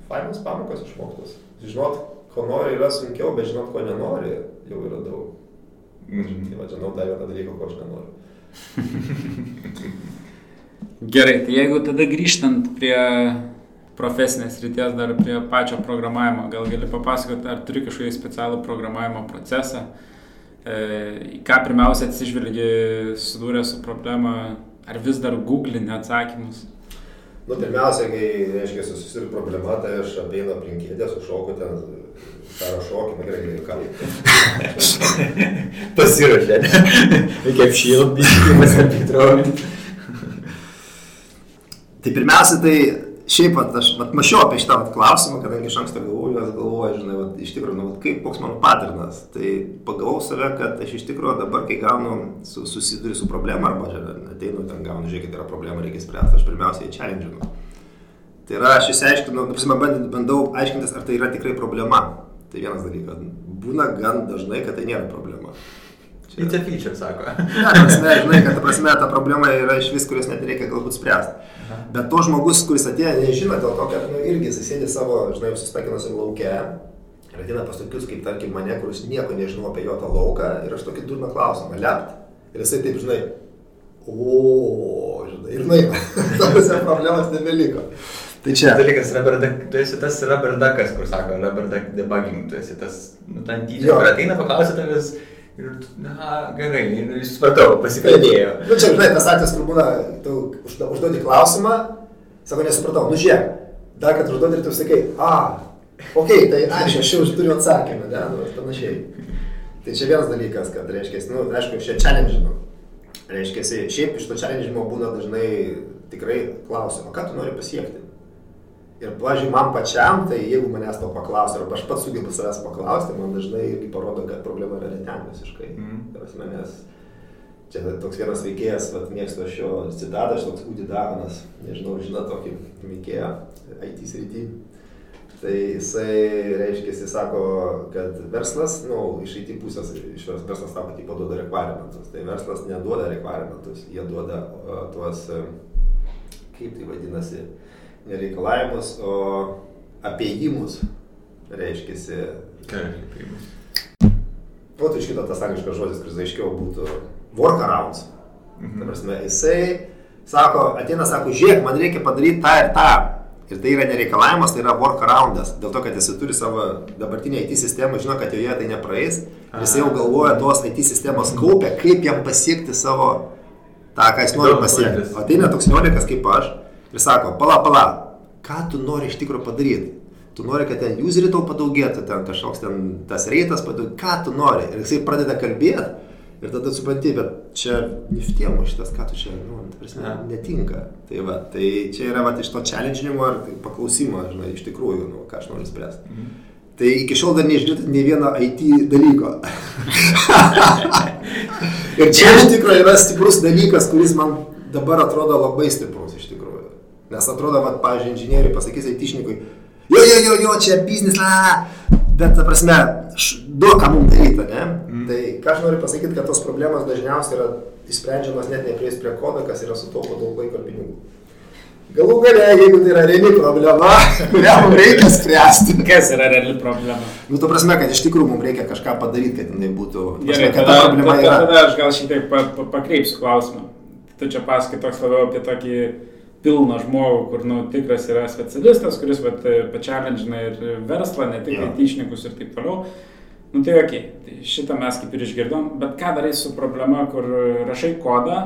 fainas pamokas išmoktas. Žinot, ko nori yra sunkiau, bet žinot, ko nenori, jau yra daug. Mm -hmm. Tai va, žinau dar vieną dalyką, ko aš nenoriu. Gerai, tai jeigu tada grįžtant prie profesinės ryties, dar prie pačio programavimo, gal gali papasakoti, ar turi kažkokį specialų programavimo procesą, E, į ką pirmiausia atsižvelgi, sudūrė su problema, ar vis dar googlini atsakymus? Nu, pirmiausia, kai, reiškia, susiduri problema, tai aš apeinu aplinkėdę, sušoku ten, karo šokį, man gerai, gerai, ką. Pasirašė, kaip šilbį, kaip pasitraukti. Tai pirmiausia, tai šiaip vat, aš vat, mačiau apie šitą vat, klausimą, kadangi iš anksto galvoju, aš galvoju, žinai, vat, iš tikrųjų, nu, vat, kaip koks mano paternas. Tai pagalvoju save, kad aš iš tikrųjų dabar, kai gaunu, su, susiduriu su problema, arba žinai, ateinu ten gaunu, žiūrėkit, yra problema, reikia spręsti, aš pirmiausiai challenginu. Tai yra, aš įsiaiškinu, nu, prasme, bandau aiškintis, ar tai yra tikrai problema. Tai vienas dalykas. Būna gan dažnai, kad tai nėra problema. Čia it's a feature, sako. Ne, prasme, žinai, kad ta prasme, ta problema yra iš vis, kurios net reikia galbūt spręsti. Bet to žmogus, kuris atėjo, nežino dėl to, kad nu, irgi jis sėdi savo, žinai, sustakinusi laukia. Ir ateina pas tokius, kaip tarkim mane, kuris nieko nežino apie jo tą lauką ir aš tokį durną klausimą, lept. Ir jisai taip, žinai, o, žinai, ir naina. Tavose problemas nebeliko. Tai čia. Dalykas, duck, tu esi tas rubber duckas, kur sako rubber duck debugging, tu esi tas, nu, ten dydžio, kur ateina paklausyti tavęs Ir, na, gerai, ir supratau, pasikalbėjo. Na, nu, čia, žinai, tas atvejis, kur būna, tu užduodi klausimą, sako, nesupratau, nu žiūrėk, dar kad užduodi ir tu sakai, a, okay, tai aš, aš jau turiu atsakymą, ne, nu, panašiai. Tai čia vienas dalykas, kad, reiškia, nu, aišku, čia challenge, reiškia, šiaip iš to challenge būna dažnai tikrai klausimą, ką tu nori pasiekti. Ir, pavyzdžiui, man pačiam, tai jeigu manęs to paklausia, arba aš pats sugebu savęs paklausti, man dažnai irgi parodo, kad problema yra ne ten visiškai. Mm. Tarsi manęs, čia toks vienas veikėjas, vat, mėgstu aš jo citatą, aš toks Udi Davanas, nežinau, žinot tokį veikėją IT srity. Tai jisai, reiškia, jisai sako, kad verslas, na, nu, iš IT pusės, iš verslas sako, tipo duoda requirements. Tai verslas neduoda requirements, jie duoda uh, tuos, uh, kaip tai vadinasi, uh, nereikalavimus, o apėjimus, reiškia. Ką apėjimus? Vat iš kito tas angliškas žodis, kuris aiškiau būtų workarounds. Mhm. Ta prasme, jisai sako, ateina, sako, žiūrėk, man reikia padaryti tą ir tą. Ir tai yra nereikalavimas, tai yra workaroundas. Dėl to, kad jisai turi savo dabartinę IT sistemą, žino, kad joje tai nepraeis. Jisai jau galvoja tos IT sistemos kaupę, kaip jam pasiekti savo tą, ką jis nori pasiekti. O ateina toks norikas kaip aš, ir sako, pala, pala, ką tu nori iš tikrųjų padaryti? Tu nori, kad ten userį tau padaugėtų, ten kažkoks ten tas reitas padaugėtų, ką tu nori? Ir jisai pradeda kalbėti ir tada supranti, bet čia niftiemo šitas, ką tu čia, nu, prasme, netinka. Tai va, tai čia yra va, iš to challenge'inimo ar tai paklausimo, žinai, iš tikrųjų, nu, ką aš noriu spręsti. Mhm. Tai iki šiol dar neišgirdot nei vieno IT dalyko. Ir čia iš tikrųjų yra stiprus dalykas, kuris man dabar atrodo labai stiprus iš tikrųjų. Nes atrodo, kad, pavyzdžiui, inžinieriai pasakys aitišnikui, jo, jo, jo, jo, čia biznis, la. Bet, ta prasme, duok, ką mums daryti, ne? Mm. Tai ką aš noriu pasakyti, kad tos problemos dažniausiai yra išsprendžiamas net neprieis prie kodo, kas yra sutaupo daug laiko ir pinigų. Galų gale, jeigu tai yra reali problema, kurią mums reikia spręsti. Kas yra reali problema? Nu, tu prasme, kad iš tikrųjų mums reikia kažką padaryti, kad jinai būtų... Gerai, tada, tada, tada, aš gal šitaip pa, pa, pakreipsiu klausimą. Tu čia pasakai toks labiau apie tokį pilną žmogų, kur, nu, tikras yra specialistas, kuris, bet, pačialenžina ir verslą, ne tik aitišnikus ir taip toliau. Nu tai ok, tai šitą mes kaip ir išgirdom, bet ką darai su problema, kur rašai kodą,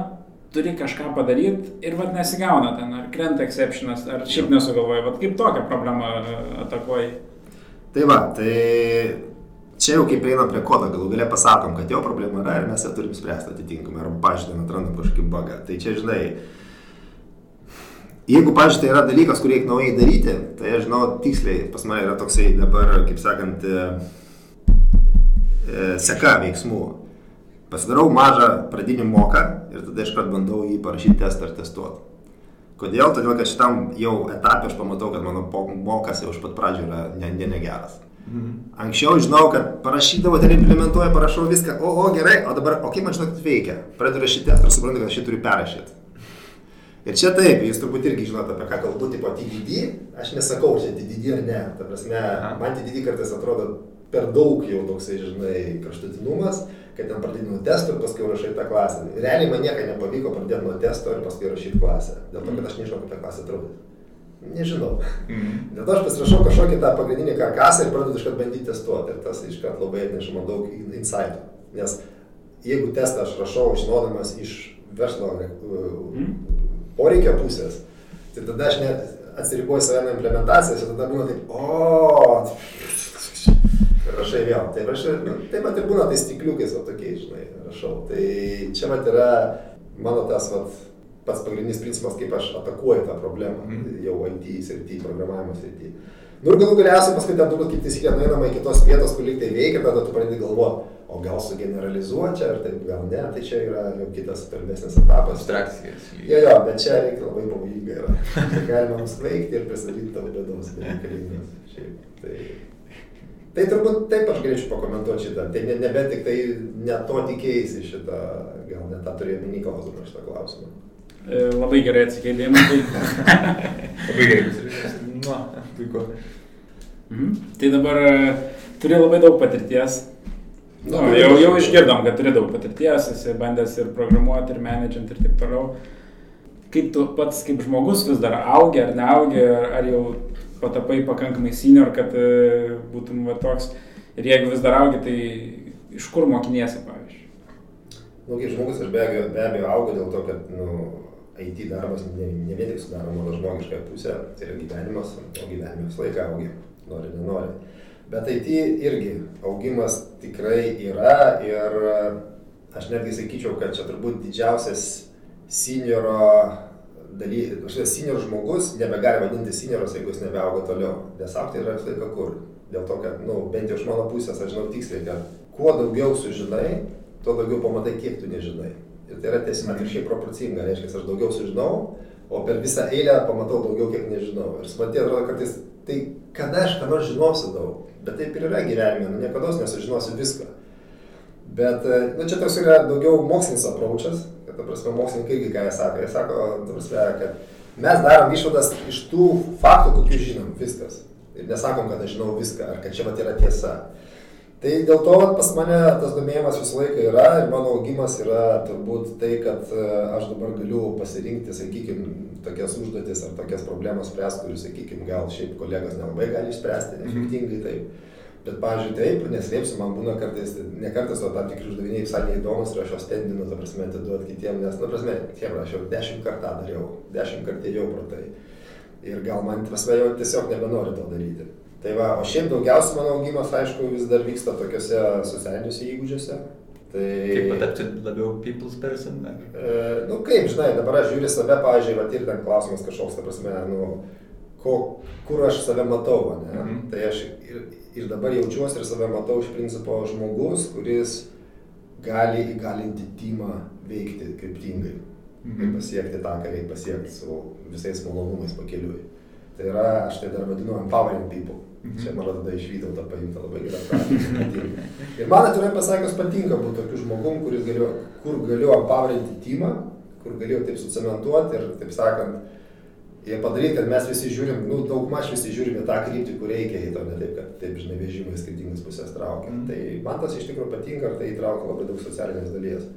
turi kažką padaryti ir vad nesigauna ten, ar krenta exceptionas, ar šiaip nesugalvoji, vad kaip tokią problemą atakuoji. Tai va, tai čia jau kaip einam prie kodo, galų galę pasakom, kad jo problema yra ir mes ją turim spręsti atitinkamai, arba, pažiūrėjau, atrandam kažkokį bugą. Tai čia, žinai, jeigu, pažiūrėjau, tai yra dalykas, kurį reikia naujai daryti, tai aš žinau tiksliai, pas mane yra toksai dabar, kaip sakant, e, e, seka veiksmų Pasidarau mažą pradinį moką ir tada iškart bandau jį parašyti testą ar testuoti. Kodėl? Todėl, kad šitam jau etapė aš pamatau, kad mano mokas jau iš pat pradžių yra ne, ne negeras. Mhm. Anksčiau žinau, kad parašydavo, ten implementuoja, parašau viską, o, o gerai, o dabar, o kaip man žinot veikia? Pradedu rašyti testą ir suprantu, kad aš jį turiu perrašyti. Ir čia taip, jūs turbūt irgi žinote, apie ką kalbu, tipo TDD, aš nesakau, čia TDD ar ne. Ta prasme, man TDD kartais atrodo per daug jau toksai, žinai, kraštutinumas, kad ten pradėti nuo testo ir paskui rašai tą klasę. Realiai man niekada nepavyko pradėti nuo testo ir paskui rašyti klasę, dėl to, kad aš nežinau, kaip ta klasė atrodys. Nežinau. Mm. Dėl to aš pasirašau kažkokį tą pagrindinį karkasą ir pradedu iškart bandyti testuoti. Ir tas iškart labai atneša man daug insightų. Nes jeigu testą aš rašau žinodamas iš verslo mm. Poreikio pusės, tai tada aš net atsiriboju save nuo implementacijos ir tada būna taip, o, rašai vėl. Tai rašai, nu, taip pat ir būna tais stikliukais, o tokiais, žinai, rašau. Tai čia vat yra mano tas vat, pats pagrindinis principas, kaip aš atakuoju tą problemą, mm. jau IT srity, programavimo srity. Nu ir galų galiausiai paskui ten turbūt kaip taisyklė nueinama į kitos vietos, kur lyg tai veikia, tada tu pradedi galvoti, o gal sugeneralizuoti čia, ar taip, gal ne, tai čia yra jau kitas tolimesnis etapas. Abstrakcijas. Jo, jo, bet čia reikia labai pavojinga yra. Galima nusveikti ir pristatyti tavo bėdos, nereikalingas. Šiaip, tai Tai turbūt taip aš galėčiau pakomentuoti šitą. Tai ne, nebe tik tai ne to tikėjai šitą, gal net tą turėjau minį klausdama šitą klausimą. E, labai gerai atsikeidėjimai. labai gerai. Nu, puiku. Mhm. Tai dabar e, turi labai daug patirties. Nu, nu, jau, jau išgirdom, kad turi daug patirties, esi bandęs ir programuoti, ir menedžinti, ir taip toliau. Kaip tu pats kaip žmogus vis dar augi ar neaugi, ar jau patapai pakankamai senior, kad e, būtum va toks. Ir jeigu vis dar augi, tai iš kur mokiniesi, pavyzdžiui? Nu, kaip žmogus aš be abejo, be abejo auga dėl to, kad nu, IT darbas ne, ne vien tik sudaro mano žmogišką pusę, tai yra gyvenimas, o gyvenime visą laiką augi, nori, nenori. Bet IT irgi augimas tikrai yra ir aš netgi sakyčiau, kad čia turbūt didžiausias senioro daly, kažkoks senior žmogus nebegali vadinti senioras, jeigu jis nebeauga toliau. Nes aukti yra visą laiką kur. Dėl to, kad, na, nu, bent jau iš mano pusės aš žinau tiksliai, kad kuo daugiau sužinai, tuo daugiau pamatai, kiek tu nežinai. Ir tai yra tiesiog atvirkščiai proporcinga, reiškia, aš daugiau sužinau, o per visą eilę pamatau daugiau, kiek nežinau. Ir suprantate, atrodo kartais, tai kada aš ką nors žinosiu daug, bet taip ir yra gyvenime, nu, niekada nesužinosiu viską. Bet, na, čia toks yra daugiau mokslinis apraučas, ta prasme, mokslininkai irgi ką jie sako, jie sako, ta prasme, kad mes darom išvadas iš tų faktų, kokius žinom, viskas. Ir nesakom, kad aš žinau viską, ar kad čia vat yra tiesa. Tai dėl to pas mane tas domėjimas visą laiką yra ir mano augimas yra turbūt tai, kad e, aš dabar galiu pasirinkti, sakykime, tokias užduotis ar tokias problemas spręsti, kurių, sakykime, gal šiaip kolegos nelabai gali išspręsti mhm. efektingai. Taip. Bet, pavyzdžiui, taip, neslėpsiu, man būna kartais, ne kartais, o tam tikri uždaviniai visai neįdomus ir aš juos tendinu, ta prasme, atiduoti kitiem, nes, na, prasme, tiem aš jau dešimt kartą dariau, dešimt kartų jau pratai. Ir gal man, prasme, jau tiesiog nebenori to daryti. Tai va, o šiaip daugiausia mano augimas, aišku, vis dar vyksta tokiuose socialiniuose įgūdžiuose. Tai... Kaip patapti labiau people's person? Ne? E, nu, kaip, žinai, dabar aš žiūriu save, va, ir ten klausimas kažkoks, ta prasme, nu, ko, kur aš save matau, ne? Mhm. Tai aš ir, ir dabar jaučiuosi ir save matau iš principo žmogus, kuris gali įgalinti timą veikti kryptingai. Mhm. Ir pasiekti tą, ką reikia pasiekti su visais malonumais pakeliui. Tai yra, aš tai dar vadinu empowering people. Mhm. Čia man tada iš Vytauto paimta labai gera frazė. Ir man atvirai pasakius patinka būti tokiu žmogum, galiu, kur galiu empowerinti timą, kur galiu taip sucementuoti ir, taip sakant, ir padaryti, kad mes visi žiūrim, nu, daugmaž visi žiūrim į tą kryptį, kur reikia į to, ne taip, kad taip, žinai, vežimai skirtingas pusės traukia. Mhm. Tai man tas iš tikrųjų patinka ir tai įtraukia labai daug socialinės dalies.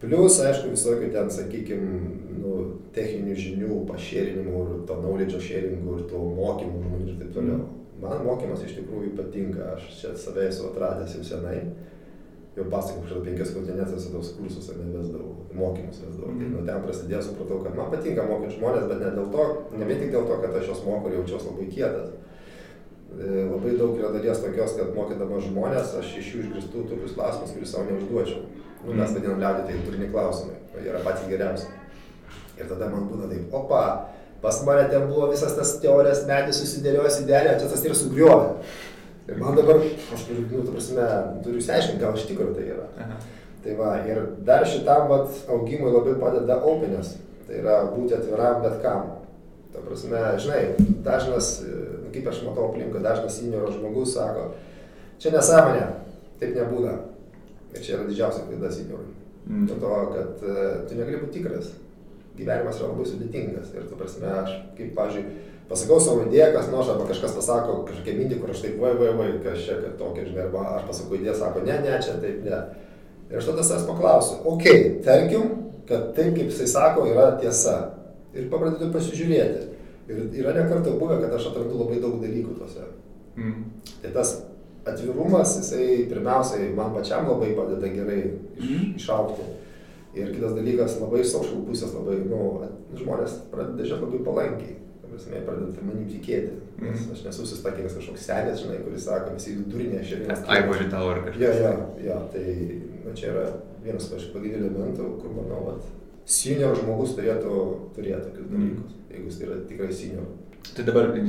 Plius, aišku, visokių ten, sakykime, nu, techninių žinių pašėrinimų ir to knowledge sharingų ir to mokymų žmonių ir taip toliau. Man mokymas iš tikrųjų patinka, aš čia save esu atradęs jau senai. Jau pasakau, kažkada penkias kontinentuose tos kursus ar nevesdavau, mokymus vesdavau. Tai nuo ten prasidėjo, supratau, kad man patinka mokyti žmonės, bet ne dėl to, ne vien tik dėl to, kad aš juos moku ir jaučiuosi labai kietas. E, Labai daug yra dalies tokios, kad mokydamas žmonės, aš iš jų išgirstu tokius klausimus, kuriuos savo neužduočiau. Nu, mes vadinam liaudį, tai turiniai klausimai, jie yra patys geriausi. Ir tada man būna taip, opa, pas mane ten buvo visas tas teorijas medis susidėliojęs idealiai, čia tas ir sugriovė. Ir man dabar, aš turiu, nu, ta prasme, turiu išsiaiškinti, gal iš tikrųjų tai yra. Aha. Tai va, ir dar šitam vat, augimui labai padeda opinės. Tai yra būti atviram bet kam. Ta prasme, žinai, dažnas, nu, kaip aš matau aplinkui, dažnas senioro žmogus sako, čia nesąmonė, taip nebūna. Ir čia yra didžiausia klaida seniorui. Mm. Dėl to, kad e, tu negali būti tikras. Gyvenimas yra labai sudėtingas. Ir tu prasme, aš, kaip, pavyzdžiui, pasakau savo idėją, kas nors, arba kažkas pasako kažkokią mintį, kur aš taip, vai, vai, vai, kas čia, kad tokia, žinai, arba aš pasakau idėją, sako, ne, ne, čia taip, ne. Ir aš tada savęs paklausiu, okei, okay, tarkim, kad taip, kaip jisai sako, yra tiesa. Ir papradedu pasižiūrėti. Ir yra nekartą buvę, kad aš atrandu labai daug dalykų tose. Mm. Tai tas atvirumas, jisai pirmiausiai man pačiam labai padeda gerai iš, Mhm. išaukti. Ir kitas dalykas, labai iš social pusės, labai, nu, žmonės pradeda žiūrėti labai palankiai. Prasme, pradeda manim tikėti. Nes Mhm. aš nesu susistakinęs kažkoks senis, žinai, kuris sako, visi vidurinė šiandien. Aivory Tower kažkas. Jo, jo, jo, tai nu, čia yra vienas iš pagrindinių elementų, kur manau, kad senior žmogus turėtų turėti tokius Mhm. dalykus, jeigu jis yra tikrai senior. Tai dabar apie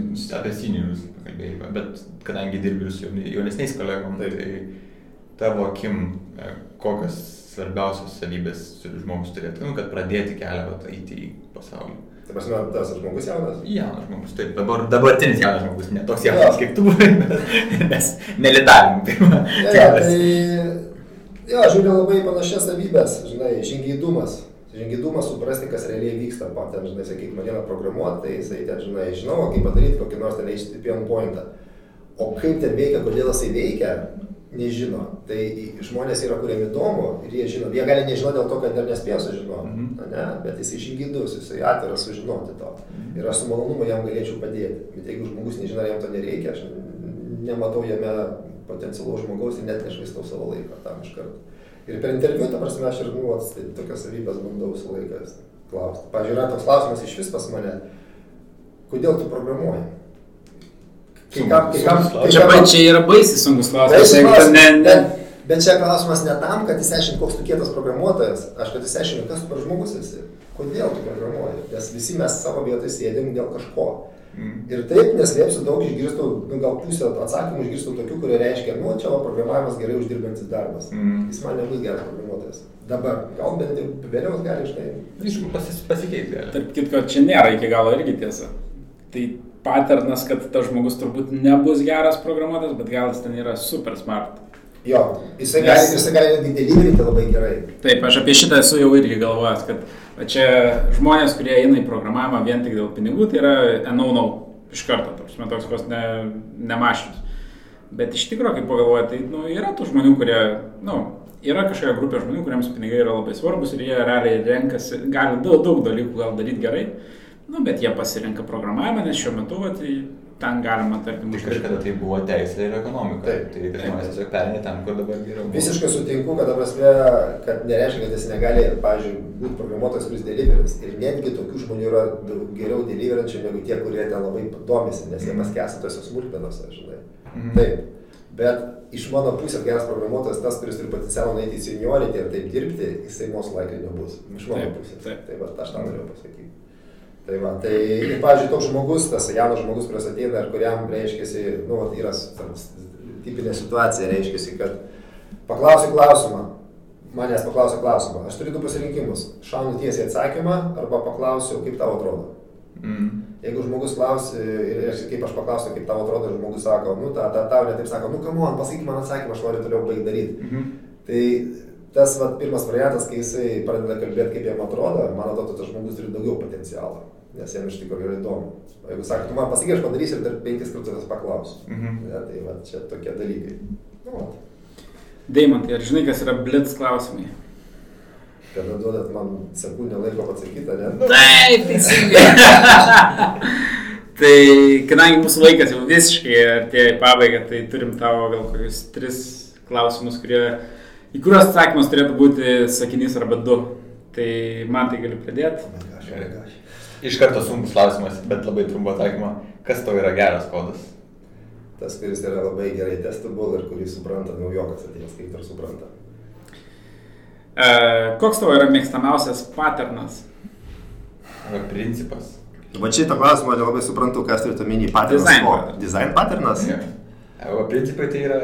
seniorius pakalbėjai, bet kadangi dirbi su jaunesniais kolegom, Taip. tai tavo akim, e, kokios svarbiausios savybės žmogus turėti, nu, kad pradėti kelią vat, eiti į pasaulį. Tai prasme, tas žmogus jaunas. Jaunas žmogus, taip, dabar dabartinis jaunas žmogus, ne toks jaunas kaip tu buvai, nes nelitalim, tai man Ja, ja, tai jo, žiūriu labai panašias savybės, žinai, žingeidumas. Žingeidumas suprasti, kas realiai vyksta, po ten, žinai, sakykime, vieną programuoti, tai jisai ten, žinai, žinau, kaip padaryti kokį nors ten HTTP endpointą. O kaip ten veikia, kodėl jisai veikia, nežino. Tai žmonės yra, kuriem įdomu ir jie žino. Jie gali nežinoti dėl to, kad dar nespėjo sužinoti, Mhm. ne? bet jisai žingeidus, jisai atviras sužinoti to. Ir aš su malonumu jam galėčiau padėti. Bet jeigu žmogus nežino, jam to nereikia, aš nematau jame potencialaus žmogaus ir net nešvaistau savo laiko tam iš karto. Ir per interviu, ta prasme, aš ir, nu, vat, tai tokias savybės bandau visą laiką klausti. Pavyzdžiui, yra toks klausimas iš vis pas mane, kodėl tu programuoji? Kai kam, kai kam, kai Čia, kam, čia yra baisiai sunkus klausimas. Klausimas, ne, ne, bet, bet čia klausimas ne tam, kad įsiaiškint, koks tu kietas programuotojas, aš kad įsiaiškint, kas tu per žmogus esi, kodėl tu programuoji, nes visi mes savo vietoj sėdėm dėl kažko. Mm. Ir taip, neslėpsiu, daug išgirstu, nu, gal pusę atsakymų išgirstu tokių, kurie reiškia, nu, čia va, programavimas gerai uždirbantis darbas. Mm. Jis man nebus geras programuotojas. Dabar, gal bent jau vėliau gali, žinai, Aišku, pasis, pasikeis gali. Tarp kitko, čia nėra iki galo irgi tiesa. Tai paternas, kad tas žmogus turbūt nebus geras programuotojas, bet gal jis ten yra super smart. jo, jisai Nes- gali, jisai gali netgi deliverinti labai gerai. Taip, aš apie šitą esu jau irgi galvojęs, kad čia žmonės, kurie eina į programavimą vien tik dėl pinigų, tai yra no-no iš karto, toks kos ne, nemašinis. Bet iš tikrųjų, kai pagalvoju, tai nu, yra tų žmonių, kurie, nu, yra kažkokia grupė žmonių, kuriems pinigai yra labai svarbus ir jie realiai renkasi, gali daug, daug dalykų gal daryti gerai, nu, bet jie pasirenka programavimą, nes šiuo metu va, tai ten galima, tarkim, Tik ir kada tai buvo teisė ir ekonomika. Taip. Tai žmonės tiesiog perinė ten, kur dabar geriau. Visiškai sutinku, kad, prasme, kad nereiškia, kad jis negali, pavyzdžiui, būti programuotojas, kuris deliveris. Ir netgi tokių žmonių yra geriau deliverinčių negu tie, kurie ten labai domisi, nes jie paskęsta tose smulkmenose, žinai. Mhm. Taip. Bet iš mano pusės geras programuotojas, tas, kuris turi potencialą nueiti į seniority ir taip dirbti, jisai most likely nebus. Iš mano Taip, pusės. taip. Tai va, aš tą norėjau pasakyti. Tai va, tai, ir, pavyzdžiui, toks žmogus, tas jaunas žmogus, kuris ateina ir kuriam reiškia, nu, yra tipinė situacija, reiškia, kad paklausi klausimą, manęs paklausia klausimą, aš turiu du pasirinkimus. Šaunu tiesiai atsakymą arba paklausiu, kaip tau atrodo. Mm. Jeigu žmogus klausia, ir kaip aš paklausiu, kaip tau atrodo, žmogus sako, nu, ta, ta, tau netaip sako, nu, kam man, pasakyk man atsakymą, aš noriu toliau baigti daryti. Mhm. Tai tas vat, pirmas variantas, kai jisai pradeda kalbėti, kaip jam atrodo, man atrodo, tas žmogus turi daugiau potencialo, nes jam iš tikrųjų yra įdomu. O jeigu sako, tu man pasakyk, aš padarysiu ir dar penkis kartus paklausiu. Mhm. Ja, tai va, čia tokie dalykai. Nu, vat. Deimantai, ar žinai, kas yra blitz klausimai? kada duodat man sekundę laiko atsakyti, ne? Taip, teisingai. tai kadangi mūsų laikas jau visiškai artėja į pabaigą, tai turim tavo gal kokius tris klausimus, kurie, į kuriuos atsakymas turėtų būti sakinys arba du. Tai man tai galiu pradėti. Oh my gosh. Iš karto sunkus klausimas, bet labai trumpo atsakymą. Kas tau yra geras kodas? Tas, kuris yra labai gerai testable ir kurį supranta naujokas atėjęs, kaip ir supranta. E, koks tavo yra mėgstamiausias paternas? Arba principas? Va šitą klausimą nelabai suprantu, kas turite omeny paternas. Design ko? Design paternas? Jo. Arba principai tai yra...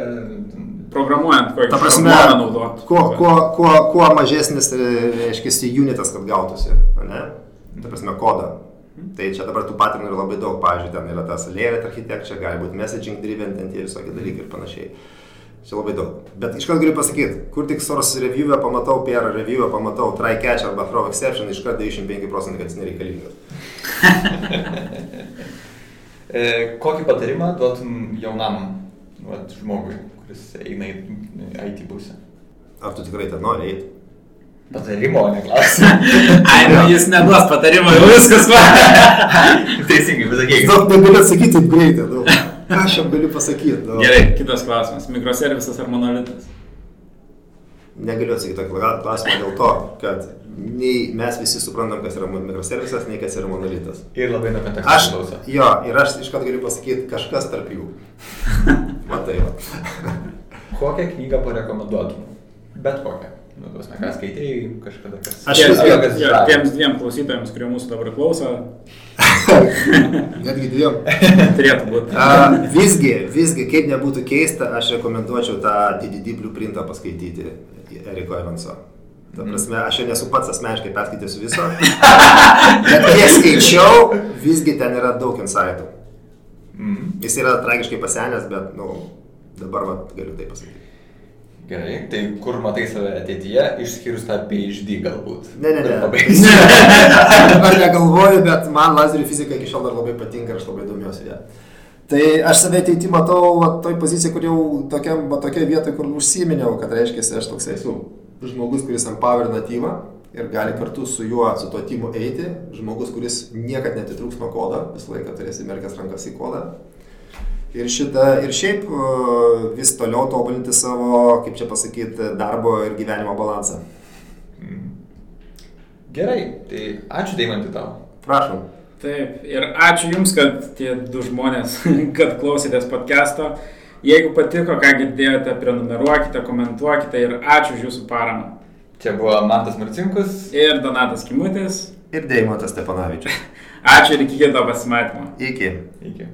Programuojant, kokį prasme, šabloną naudot. kuo, kuo, kuo, kuo mažesnis, e, reiškia, unitas, kad gautųsi, ne? Ta prasme, kodą. Tai čia dabar tų paternų yra labai daug, pavyzdžiui, ten yra tas layered architecture, gali būti messaging driven, ten tie visokie dalykai ir panašiai. Čia labai daug. Bet iš karto galiu pasakyti, kur tik source review'e pamatau, PR review'e pamatau try catch arba throw exception, iš karto 95 procentų, kad jis nereikalingas. E, kokį patarimą duotum jaunam vat, žmogui, kuris eina į IT pusę? Ar tu tikrai ten nori eiti? Patarimo, o ne klausimą. Ai, nu, jis neduos patarimą, jau viskas va. Teisingai, pasakyk. Daug negaliu atsakyti taip greitai, daug. Ką aš jam galiu pasakyti? Nu, Gerai, kitas klausimas. Mikroservisas ar monolitas? Negaliu atsakyti tokį klausimą dėl to, kad nei mes visi suprantam, kas yra mikroservisas, nei kas yra monolitas. Ir labai konteksto Aš, priklauso. jo, ir aš iš karto galiu pasakyti kažkas tarp jų. Matai, va. Kokią knygą parekomenduotum? Bet kokią. Nu, tos ne, ką skaitėjai kažkada kas. Aš jo, kas jo, tiems dviem klausytojams, kurie mūsų dabar klauso, Netgi dviem. turėtų būti. A, visgi, visgi, kaip nebūtų keista, aš rekomenduočiau tą DDD blueprintą paskaityti Eriko Evanso. Ta prasme, aš jo nesu pats asmeniškai perskaitęs viso. Bet kiek skaičiau, visgi ten yra daug insightų. Mm. Jis yra tragiškai pasenęs, bet, nu, dabar va, galiu tai pasakyti. Gerai, tai kur matai save ateityje, išskyrus tą PhD galbūt? Ne, ne, ne. Labai- Dabar negalvoju, bet man lazerių fizika iki šiol dar labai patinka ir aš labai domiuosi ją. Tai aš save ateitį matau va, toj pozicijai, kur jau tokiam, va, tokia vietoje, kur užsiminiau, kad reiškia, aš toks esu žmogus, kuris empowerina teamą ir gali kartu su juo, su tuo timu eiti. Žmogus, kuris niekad netitrūks nuo kodo, visą laiką turės įmerkęs rankas į kodą. Ir, šitą, ir šiaip vis toliau tobulinti savo, kaip čia pasakyti, darbo ir gyvenimo balansą. Gerai, tai ačiū Deimantai tau. Prašom. Taip, ir ačiū Jums, kad tie du žmonės, kad klausėtės podcast'o. Jeigu patiko, ką girdėjote, prenumeruokite, komentuokite ir ačiū už Jūsų paramą. Čia buvo Mantas Marcinkus. Ir Donatas Kimutis. Ir Deimantas Stepanavičius. Ačiū ir iki kito pasimatymo. Iki. Iki.